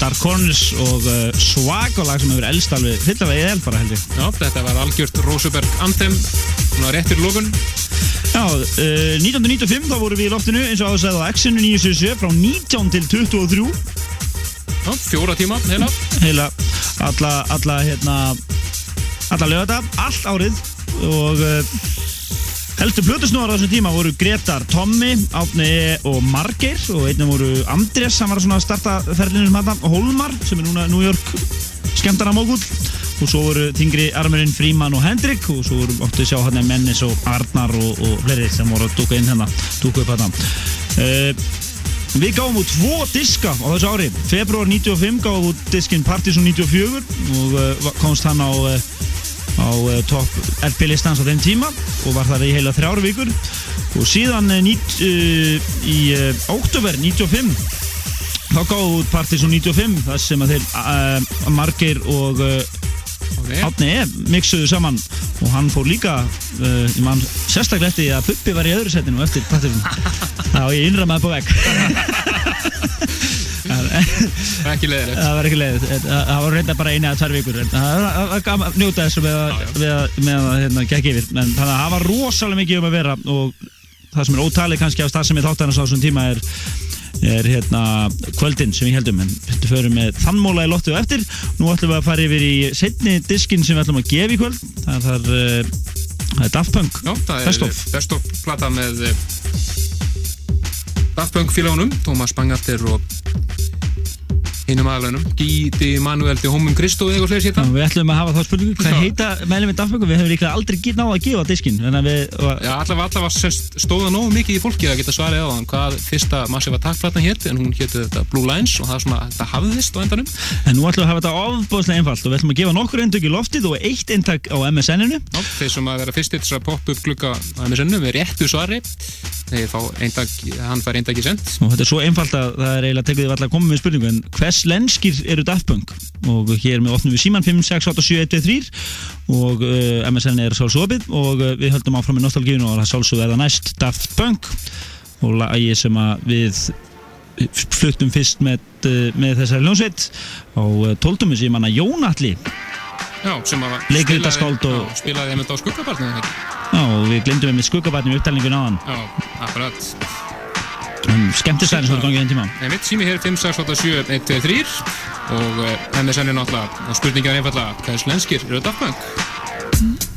Dark Corners og uh, Swag og lag sem hefur elst alveg fyllilega í el bara held ég. Já, þetta var algjört Roseberg Anthem. Svona rétt fyrir lókun Já, uh, 1995 þá vorum við í loftinu eins og áður sagði á X-inu 977 frá 19 til 23 Já, fjóra tíma, heila. Heila alla, alla hérna alla lögata, allt árið og uh, heldur plötusnúðar á þessum tíma voru Gretar Tommy, Átni og Margeir og einnig voru Andrés sem var svona að starta ferlinu sem og Holmar sem er núna New York skemmtana mógull og svo voru þingri armurinn Fríman og Hendrik og svo voru áttu að sjá hann mennis og Arnar og, og fleiri sem voru að dúka inn hérna dúka upp hérna uh, Við gáum út tvo diska á þessu ári. Februar 95 gáum við út diskin Partisan 94 og uh, komst hann á, uh, á uh, topp LP-listans á þeim tíma og var þar í heila þrjára vikur. Og síðan uh, nýt, uh, í uh, óttúber 95 þá við út Partisan 95 þar sem að þeir uh, Margeir og Átni E. mixuðu saman. Og hann fór líka uh, ég man sérstaklega eftir að Puppi var í öðru setinu eftir Partisan þá ég innræmaði på vegg Ekki leiðilegt það var ekki leið það var reynda bara eina eða tvær vikur. En það var- það var gaman að njóta þessu með að, hérna, gekk yfir. En þannig að það var rosalega mikið um að vera og það sem er ótalið kannski af stað sem ég þátt hann á þessum tíma er er hérna kvöldin sem við heldum en við förum með þannmóla í lottu og eftir. Nú ætlum við að fara yfir í setni diskin sem við ætlum að gefa í kvöld. Það er, uh, það er Daft Punk. Já, það er. Best of. plata með eh, Daft Punk félagunum Tómas Bangalter og hinum aðalönum Gíti Manuel Homum Kristó eða eitthvað sér Já, við ætlum að hafa þá spurningu. Hvað heita meðlum við og við hefum líka aldrei náða að gefa diskin við allavega, stóða nógu mikið í fólki að geta svarið á hann hvað fyrsta massiva takkplatan hétt en hún hétti þetta Blue Lines og það er svona, þetta hafðist á endanum. En nú ætlum við að hafa þetta ofbóðslega einfalt og við ætlum að gefa nokkur eintök í loftið og eitt eintak á MSN-inu. Þeir sem að vera fyrst þess að poppa upp að með sennum með réttu svari eintak, hann fær eintaki send Og þetta er svo einfalt að það er eiginlega með lenskir eru Daft Punk? Og hér með opnum við síman 5, 6, 8, 7, 1, 2, 3 og uh, MSN er sálsópið og uh, við höldum áfram í nostalgínu og það sálsóð er það næst Daft Punk. Og lagi sem við fluttum fyrst með, uh, með þessari hljónsveit á tóltumu sem manna að Leikritaskáld og- já, spilaði einmitt á skuggabarnið? Já, og við glemdum við með skuggabarnum í upptalningun áðan Já, akkurat skemmtistæðin sem þú gangið þenn tíma Einmitt, sími hér 5, 6, 8, 7, 1, 2, 3 og MSN er náttúrulega og spurningin er einfallega, hvað er slenskir eru Daft Punk?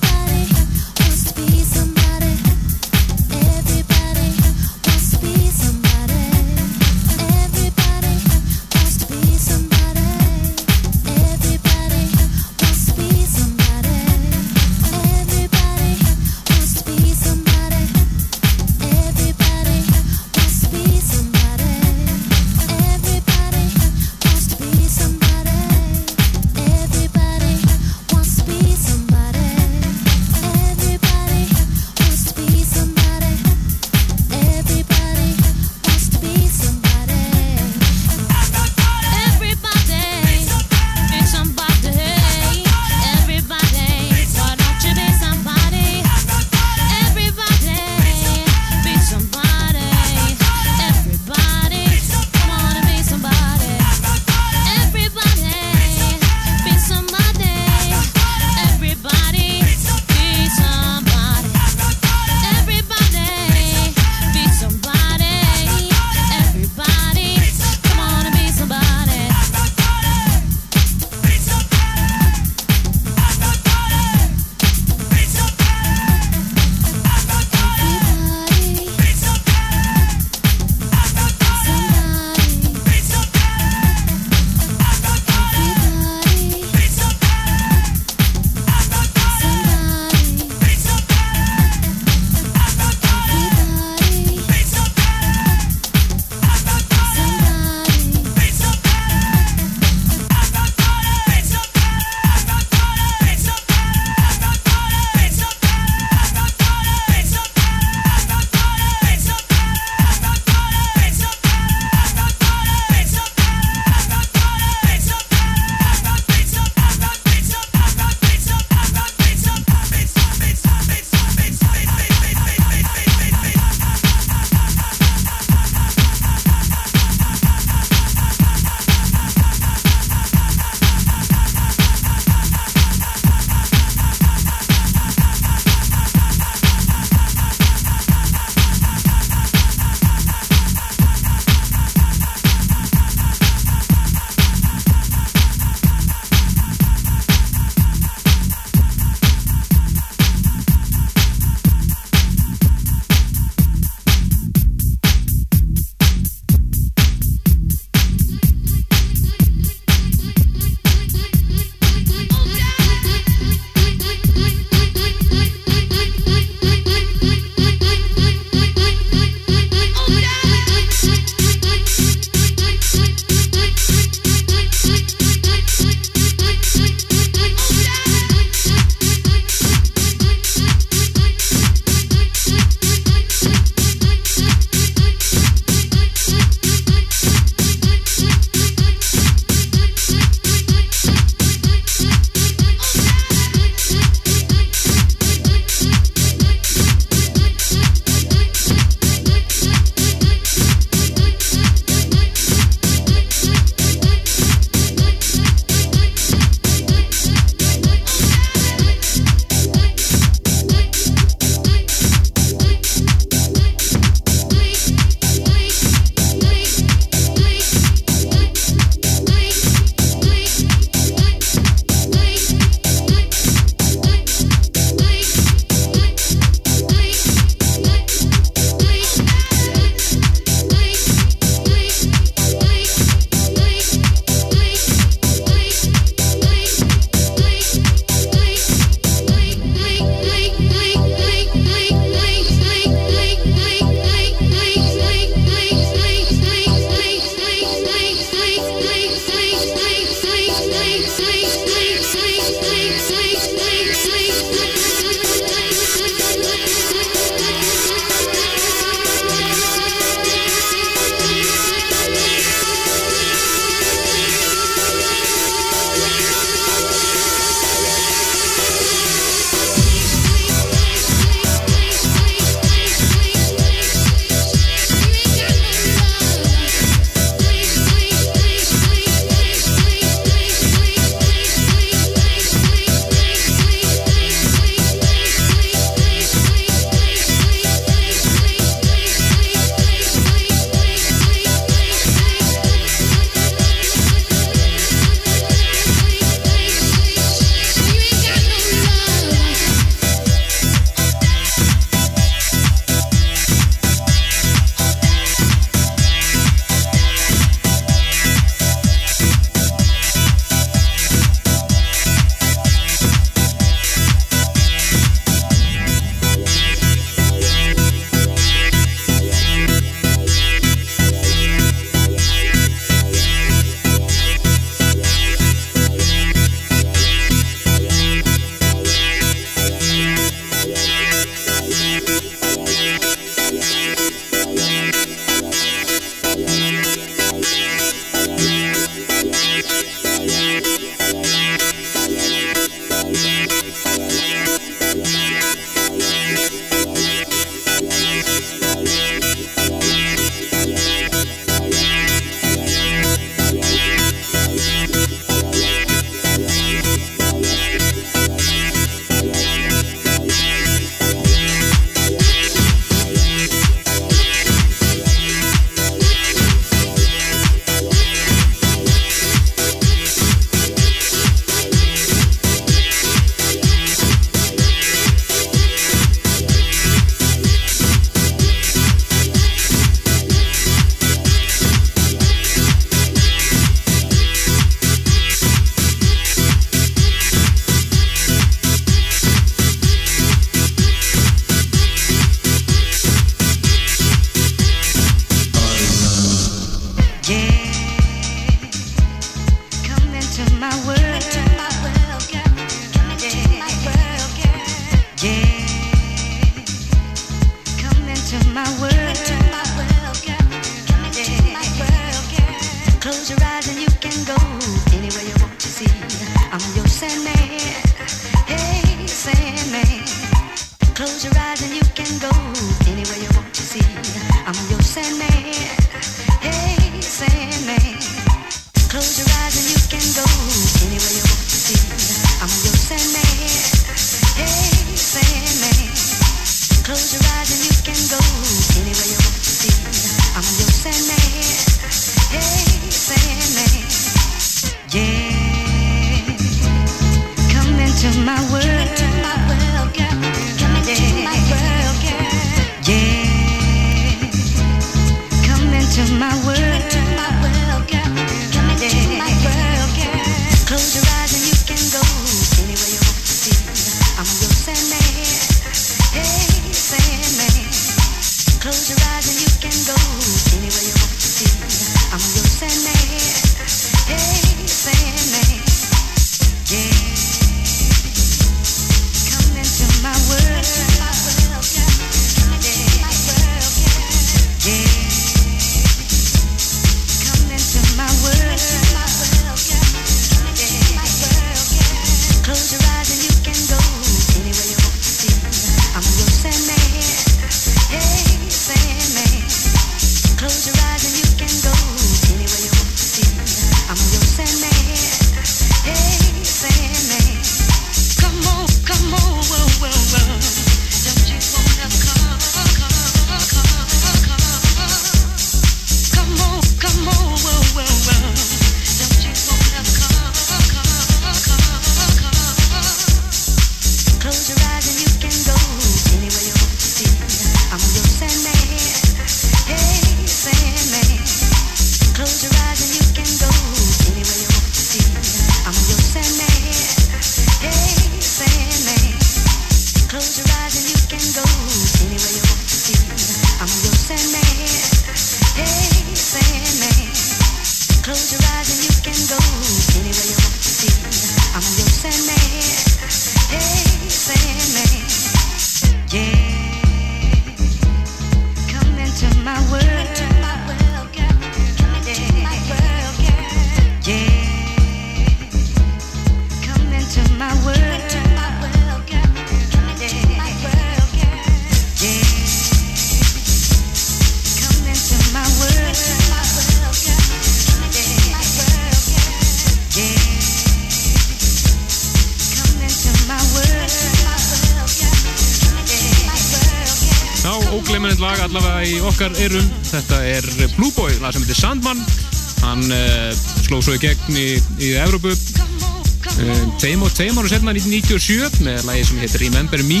Sló svo í gegn í, í Evrópu. Uh, tveim og tveim ára setna 1997 með lagi sem heitir Remember Me.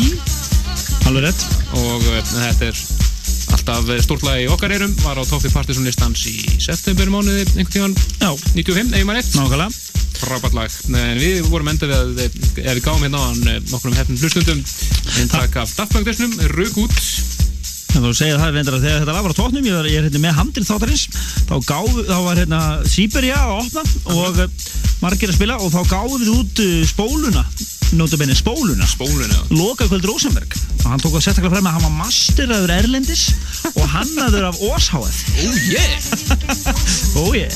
Alveg rétt. Og uh, þetta er alltaf stórt lag í okkar erum. Var á Toppi Partisan listans í september mánuði einhvern tíðan 95, ef maður rétt? Nákvæmlega. Frábært lag, en við vorum enda við að við gáum hérna á hann nokkrum hefnum hlustundum eintak af Daft Punk þessnum, Rug út. Var að segja það reyndar að þegar þetta lag var á tóknum ég, er hérna með handrið þáttarins þá, gáf, þá var hérna Sýberja að opna og uh, margir að spila og þá gáðum við út uh, spóluna notabenni spóluna. Spóluna Loka kvöld Rosenberg. Og hann tók að setja frem að hann var masteraður Erlendis og hannaður af Ósháð Oh yeah. Oh yeah.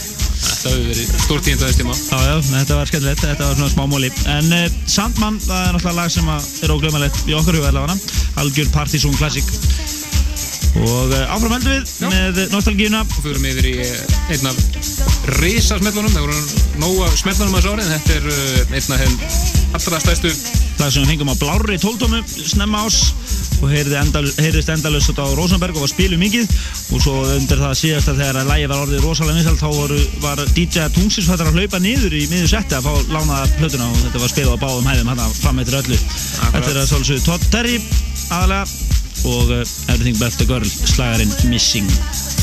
Þetta hefur verið stórt tínd að þess tíma. Já, já, þetta var skemmtilegt, þetta var svona smá móli En uh, Sandman, það er náttúrulega lag sem er óglöfmalegt í okkar huga Algjör Partizón Classic Og uh, áfram heldum við Já. með nostalgíuna. Og fyrir yfir í eh, einn af risasmellunum, það voru nóga smellunum að sári en þetta er uh, einn af þeim allra stæstu Það sem við fengum á blárri tóltómu snemma ás og heyrði endal, heyrðist endalust á Rosenberg og var spilu mikið. Og svo undir það síðast að þegar að lægi var orðið rosalega vinsalt þá voru, var DJ Tungsins fættar að hlaupa niður í miður setti að fá lánaða plötuna og þetta var spilað á báðum hæðum hann fram eftir öllu. Þetta er að svolsögðu Todd Terry aðalega og Everything But The Girl slagarinn Missing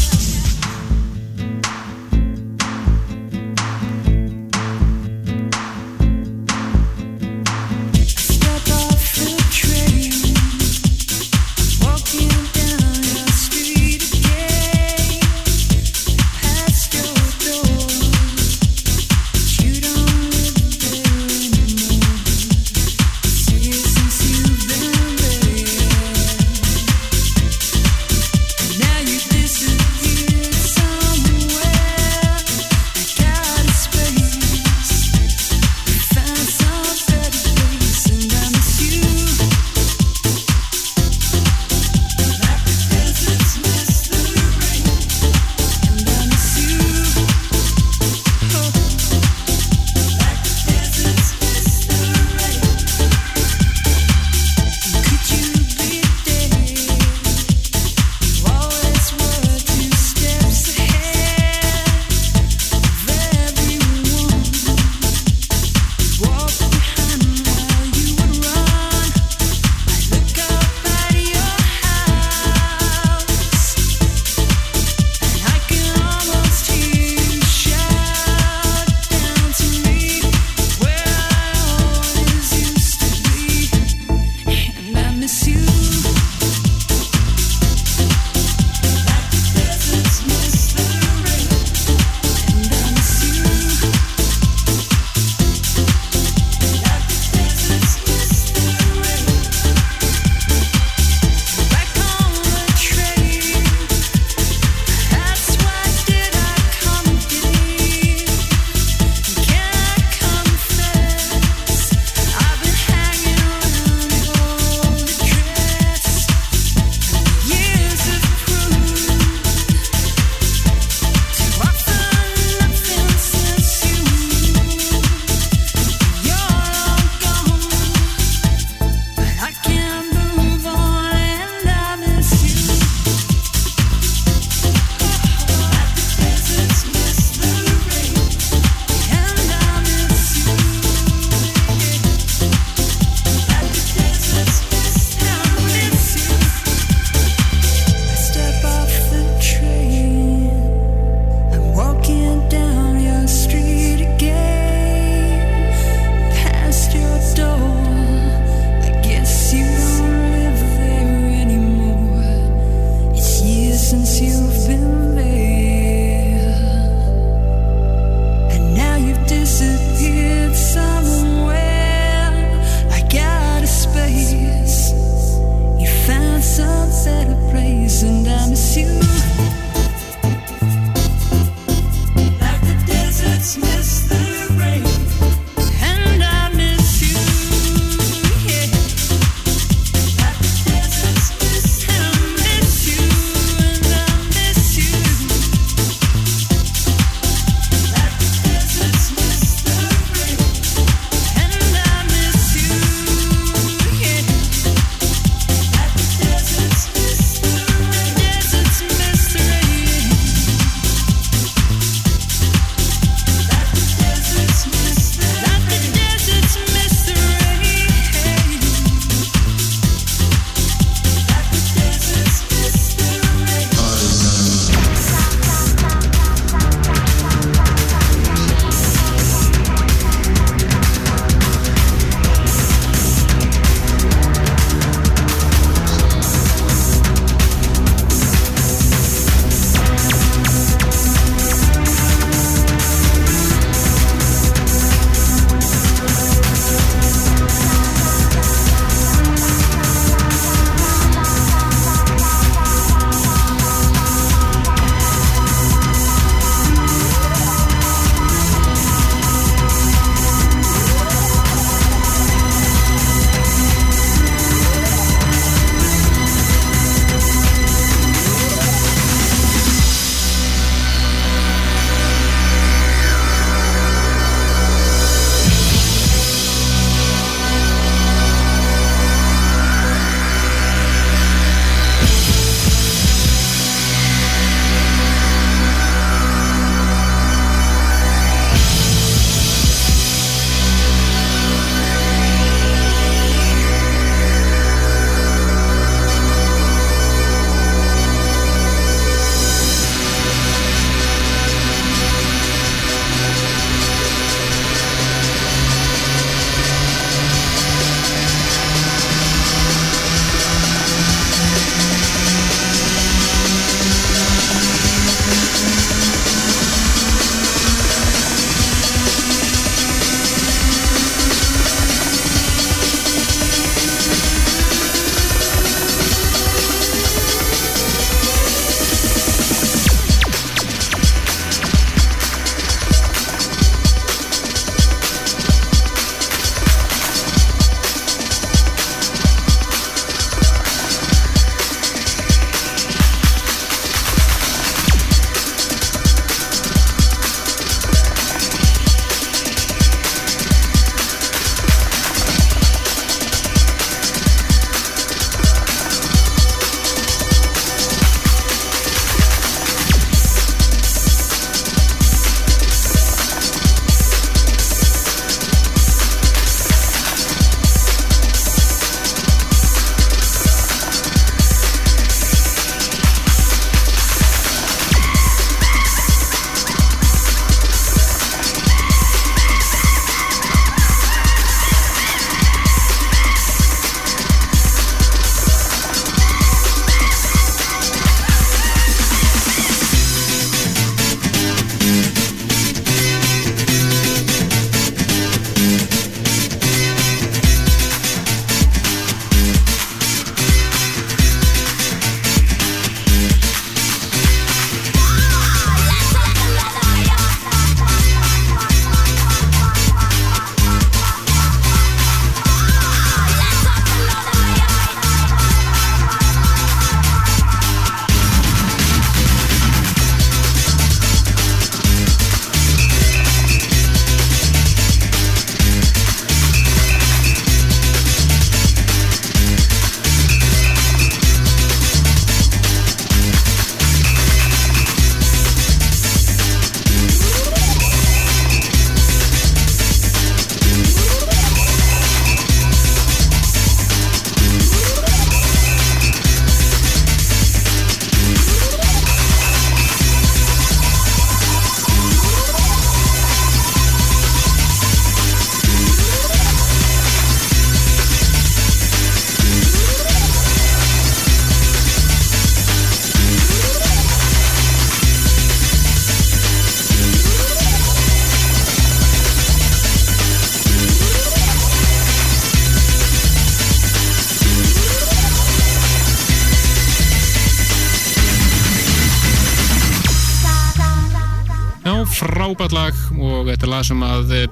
lag sem að eh,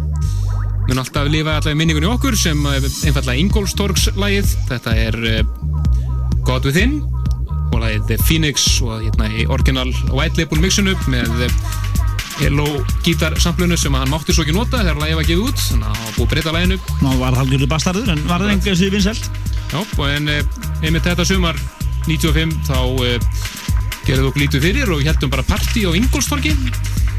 mun alltaf lifa alltaf í minningunni okkur sem eh, einfallega Ingolstorgs lagið þetta er eh, God Within og lagið The Phoenix og hérna í orginal White Label mixinu með Hello gítarsamplunu sem hann mátti svo ekki nota þegar lagið var gefið út. Þannig að hann búið breyta laginu. Ná var það algjörðu bastarður en var það enga sér vinsælt. Já, og en einmitt þetta sumar 95 þá gerðum við lítið fyrir og heldum bara partí á Ingolstorgi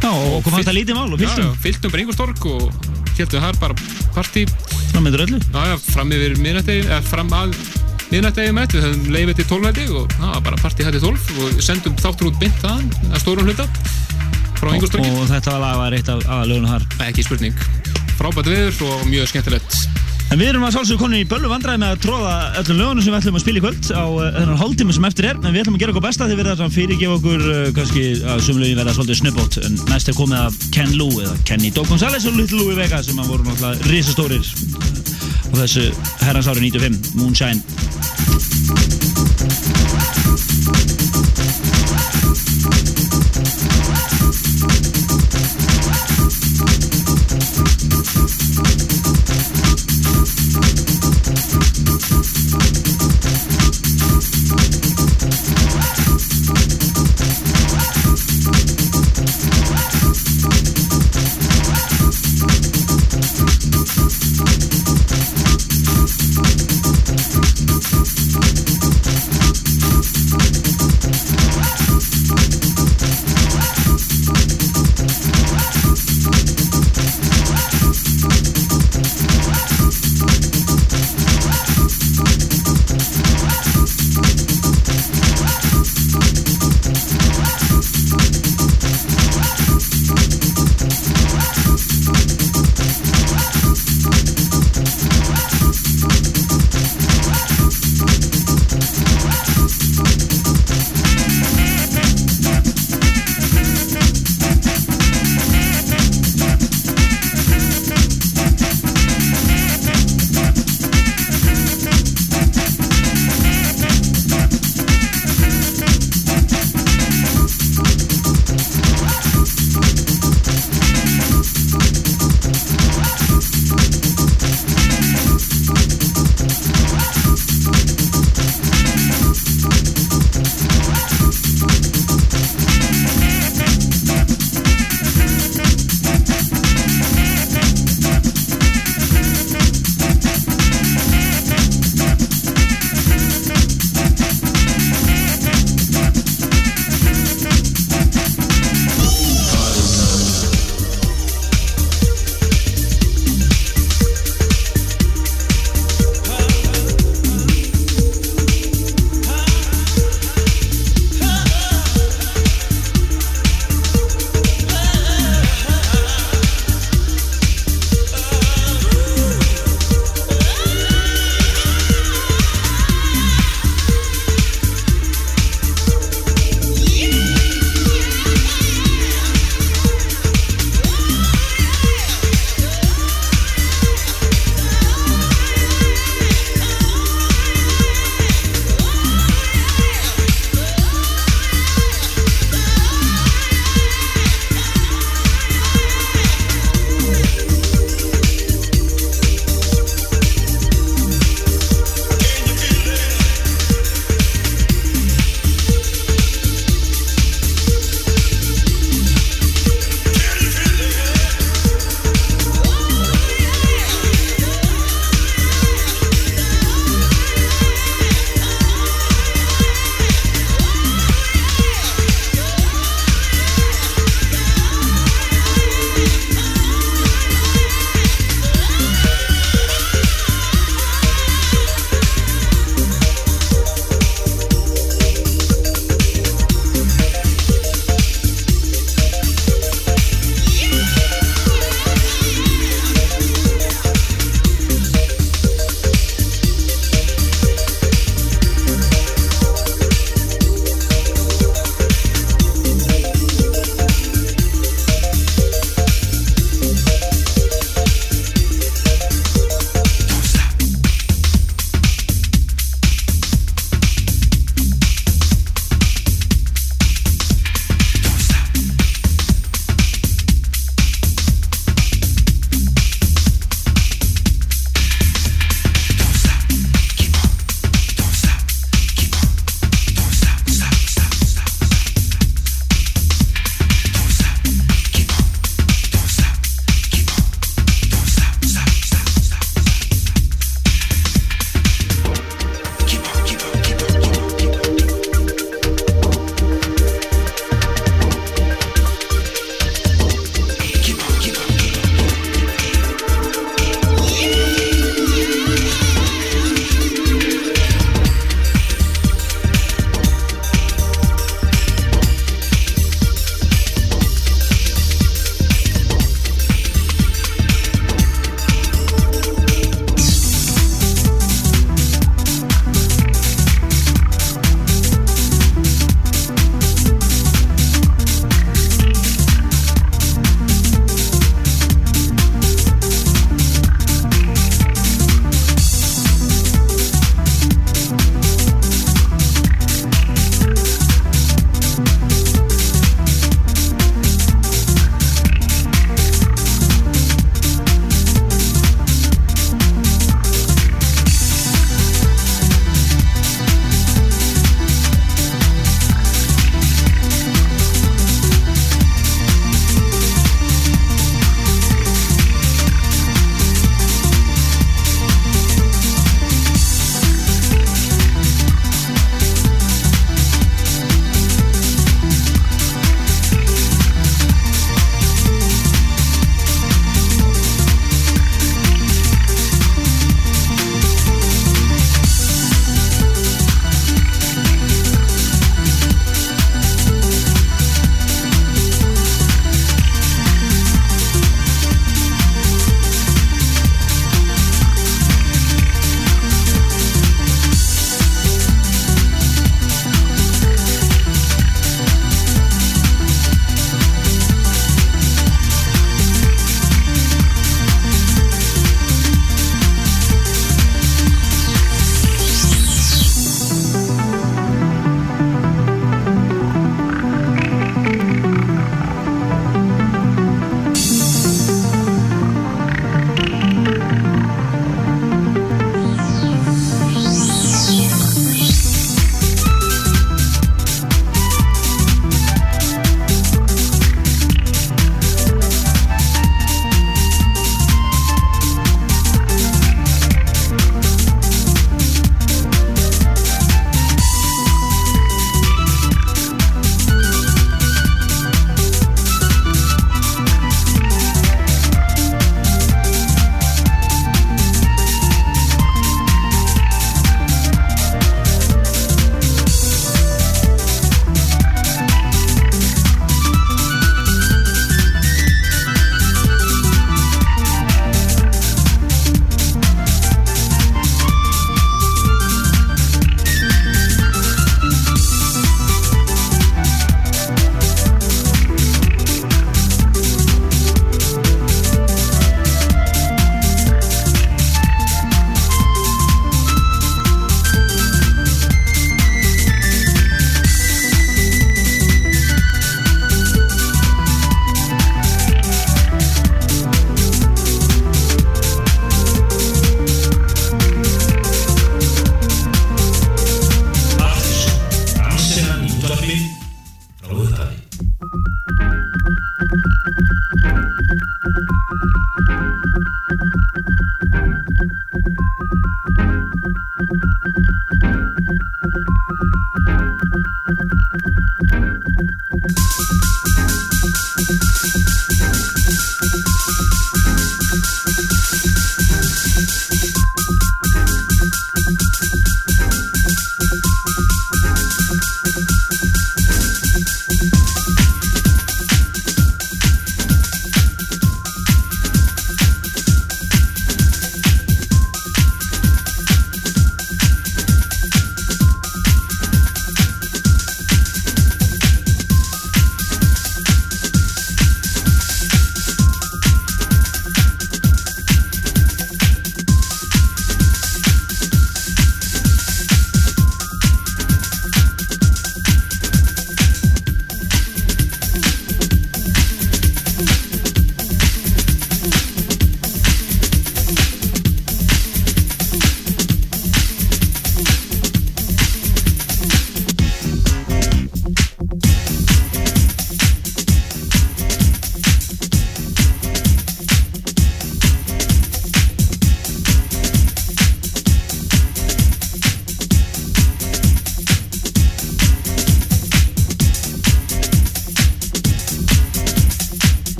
Já, og kom þetta lítið mál og Já, fylltum já, fylltum bara Ingolstorg og heldum þar bara partí. Frammeður öllu. Já, já, fram yfir miðnættegi, eða fram að miðnættegi með við höfum leiðið til 12 hætti og það var bara partí hætti 12 og sendum þáttur út beint þaðan að stórum hluta frá Ingolstorgi Og þetta var lag var eitt af aðalögunum þar. Ekki spurning. Frábært viður og mjög skemmtilegt En við erum að sálsögur konni í böllu vandræði með að tróða öllum lögunum sem við ætlum að spila í kvöld á uh, þennan hálftíma sem eftir er. En við ætlum að gera okkur besta því við erum að fyrirgefa okkur uh, kannski að sumlögin verða svolítið snubbót en næst er komið af Ken Lou eða Kenny Doe Gonzalez og Little Louie Vega sem að voru náttúrulega risastórir á þessu herrans ári 95 Moonshine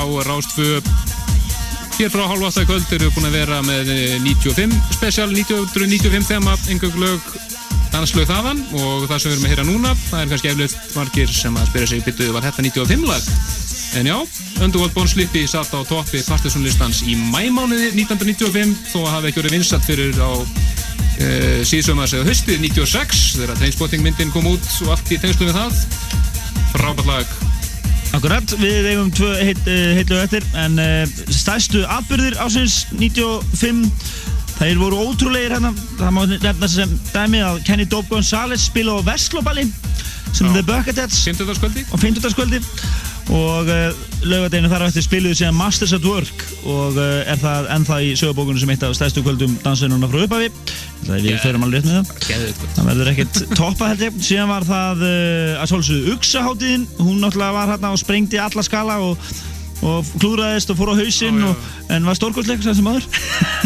á Rástfö Hér frá átta í kvöld erum við búin að vera með eh, 95 special 1995 þema engöng lög danslög þaðan og það sem við erum að heyra núna það er kannski eflust margir sem að spyrja sig byttuðu var þetta 95 lag? En já, Underworld Born Slippy satt á toppi Partisón listans í mæmánuði 1995 þó að hafa ekki verið vinsat fyrir á uh, síðsumars eða höstið 96 þegar Trainspotting myndin kom út og allt í tengslu við það. Frábært lag Akkurat, við eigum tvö heit, uh, heitlög eftir en uh, stærstu atbyrðir ásins 95 þeir voru ótrúlegir hérna það má nefna sem dæmi að Kenny Dope Gonzalez spila á Vestlóballi sem Já. The Bucketheads 50. skvöldi og 50. skvöldi og uh, laugadeginu þar á eftir spiluðu síðan Masters at Work og uh, er það ennþá í sögubókunum sem eitt af stærstu kvöldum dansinuna frá upphafi það er við förum alveg rétt með það. Það verður ekkert toppa held ég. Síðan var það uh, að svolsögðu Uxaháttíðin hún náttúrulega var hérna og sprengdi alla skala og, og klúraðist og fór á hausinn og, en var stórkvöldleik sem maður.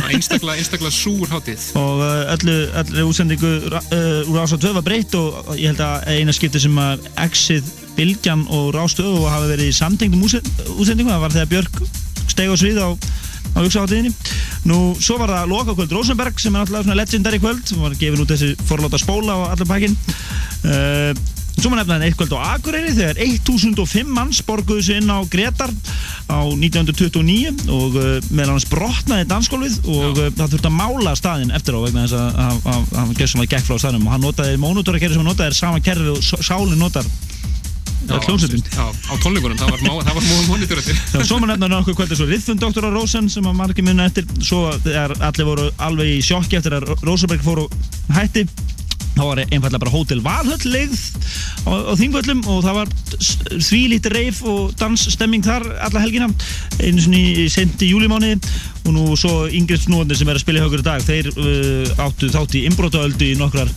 Einstaklega, einstaklega súr hátíð. Og uh, öllu, öllu útsendingu uh, úr Rás 2 var breytt og ég held að eina skipti sem að Exið, Bilgjan og Rás 2 og hafa verið í samtengdum útsendingu það var þegar Björk steg á svið á, á Uxaháttíðinni nú svo var það lokakvöld Rosenberg sem er svona legendary kvöld. Sem var gefin út þessi forláta spóla og allir pakkin uh, Svo maður nefna eitt kvöld á Akureyri þegar 1005 manns borguðu sig inn á Gretar á 1929 og uh, meðal hans brotnaði dansskólfið og uh, það þurfti að mála staðinn eftir á vegna þess að að- að að hann gerði svona gekk frá staðnum. Og hann notaði mónutórakerfi sem hann notaði er sama kerfi og sálinn notar Já, hljómsveitin. já, á tónleikunum, það var, það Já, svo maður nefna nokkuð kvöldi svo Riffund Dr. Rosen sem að margir munna eftir svo þegar allir voru alveg í sjokki eftir að Rosenberg fór og hætti þá var einfallega bara hótel Valhöll leigð á, á þingvöllum og það var þvílít reif og dansstemming þar alla helgina einu sinni í senti júlimániði og nú svo yngri snúðanir sem er að spila í högur dag þeir uh, áttu þátt í inbrotaöldu í nokkrar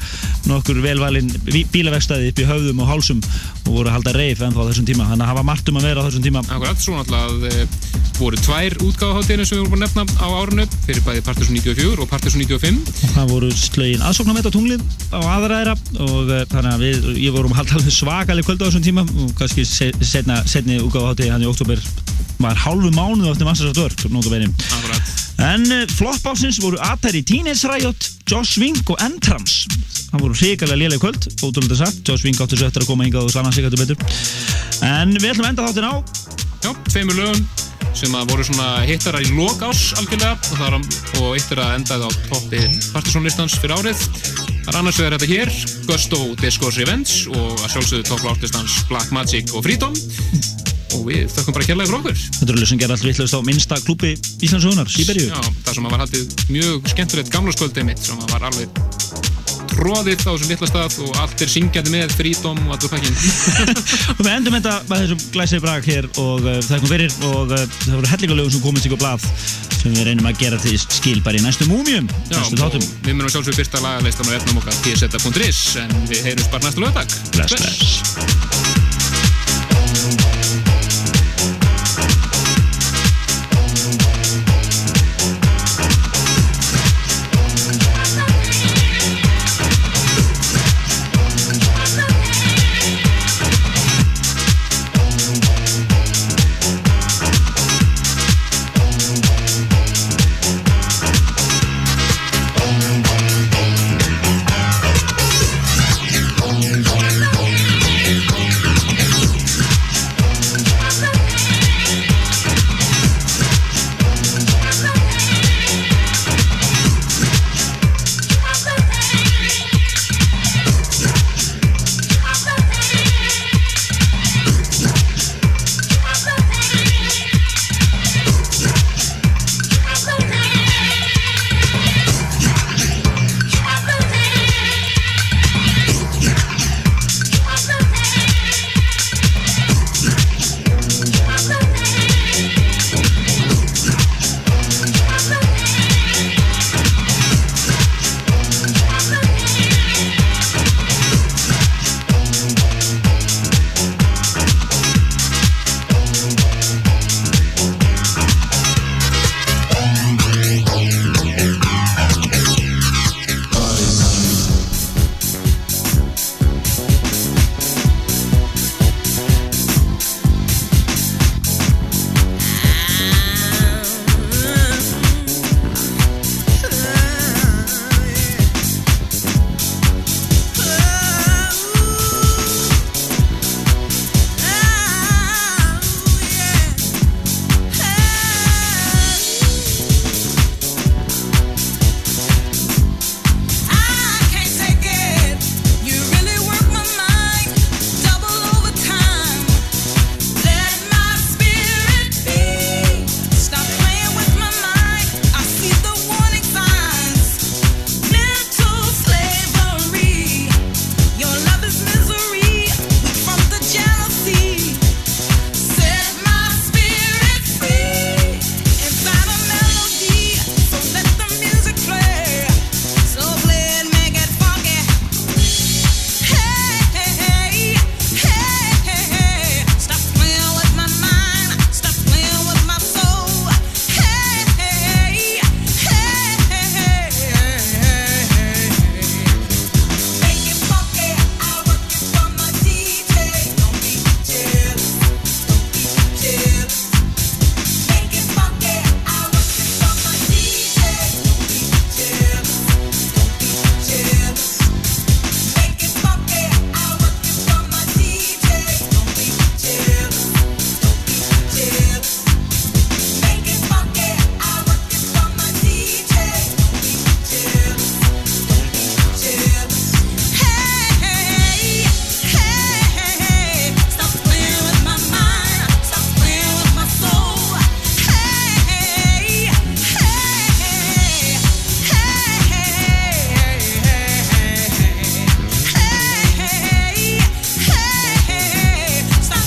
nokkur velvalin bílavegstaði upp í höfðum og hálsum og voru að halda reif ennþá þessum tíma. Þannig að hafa margt um að vera á þessum tíma. Akkurat, svo náttúrulega e, voru tvær útgáðaháttíðinu sem við vorum að nefna á árinu fyrir bæði Partisan 94 og Partisan 95 og það voru slögin aðsóknarmett á tunglið á aðræðra og uh, þannig að við, ég vorum að halda alveg svakaleg kvöld á þessum tíma og kannski se- setna, setni útgáfa hátíð hann í oktober var hálfu mánuð eftir. Akkurat. En uh, flopp ásins voru Atari Teenage Riot Josh Wink og Entrams það voru hrikalega léleg kvöld, ótrúlega sagt Josh Wink áttu svo eftir að koma hingað og sanna sig hættu betur. En við ætlum að enda þáttin á Já, tveimur lögum sem að voru svona hittara í lok ás algjörlega. Og, þar, og eitt er að endaði á toppi Partisan listans fyrir árið. Það er annars vegar þetta hér, Gusto Disco's Revenge og að sjálfsögðu topp listans Black Magic og Freedom. Og við þökkum bara kærlega fyrir okkur. Þetta eru lög sem gerði allt vitlaust á minnsta klúpi Íslandsögunar, Sýberíu Já, það sem að var haldið mjög skemmtilegt gamlarskvöldið mitt sem að var alveg tróðið á þessum litla stað og allt er syngjandi með Freedom og allur pakkin og við endum þetta með þessum glæsið brak hér og uh, þakkum fyrir og uh, það voru hellingalögum sem komist ykkur blað sem við reynum að gera til skil bara í næstu múmjum Já, næstu og þáttum. við munum sjálfsög fyrsta lagalistan á efnum okkar tseta.is en við heyrjumst bara Bless, bless.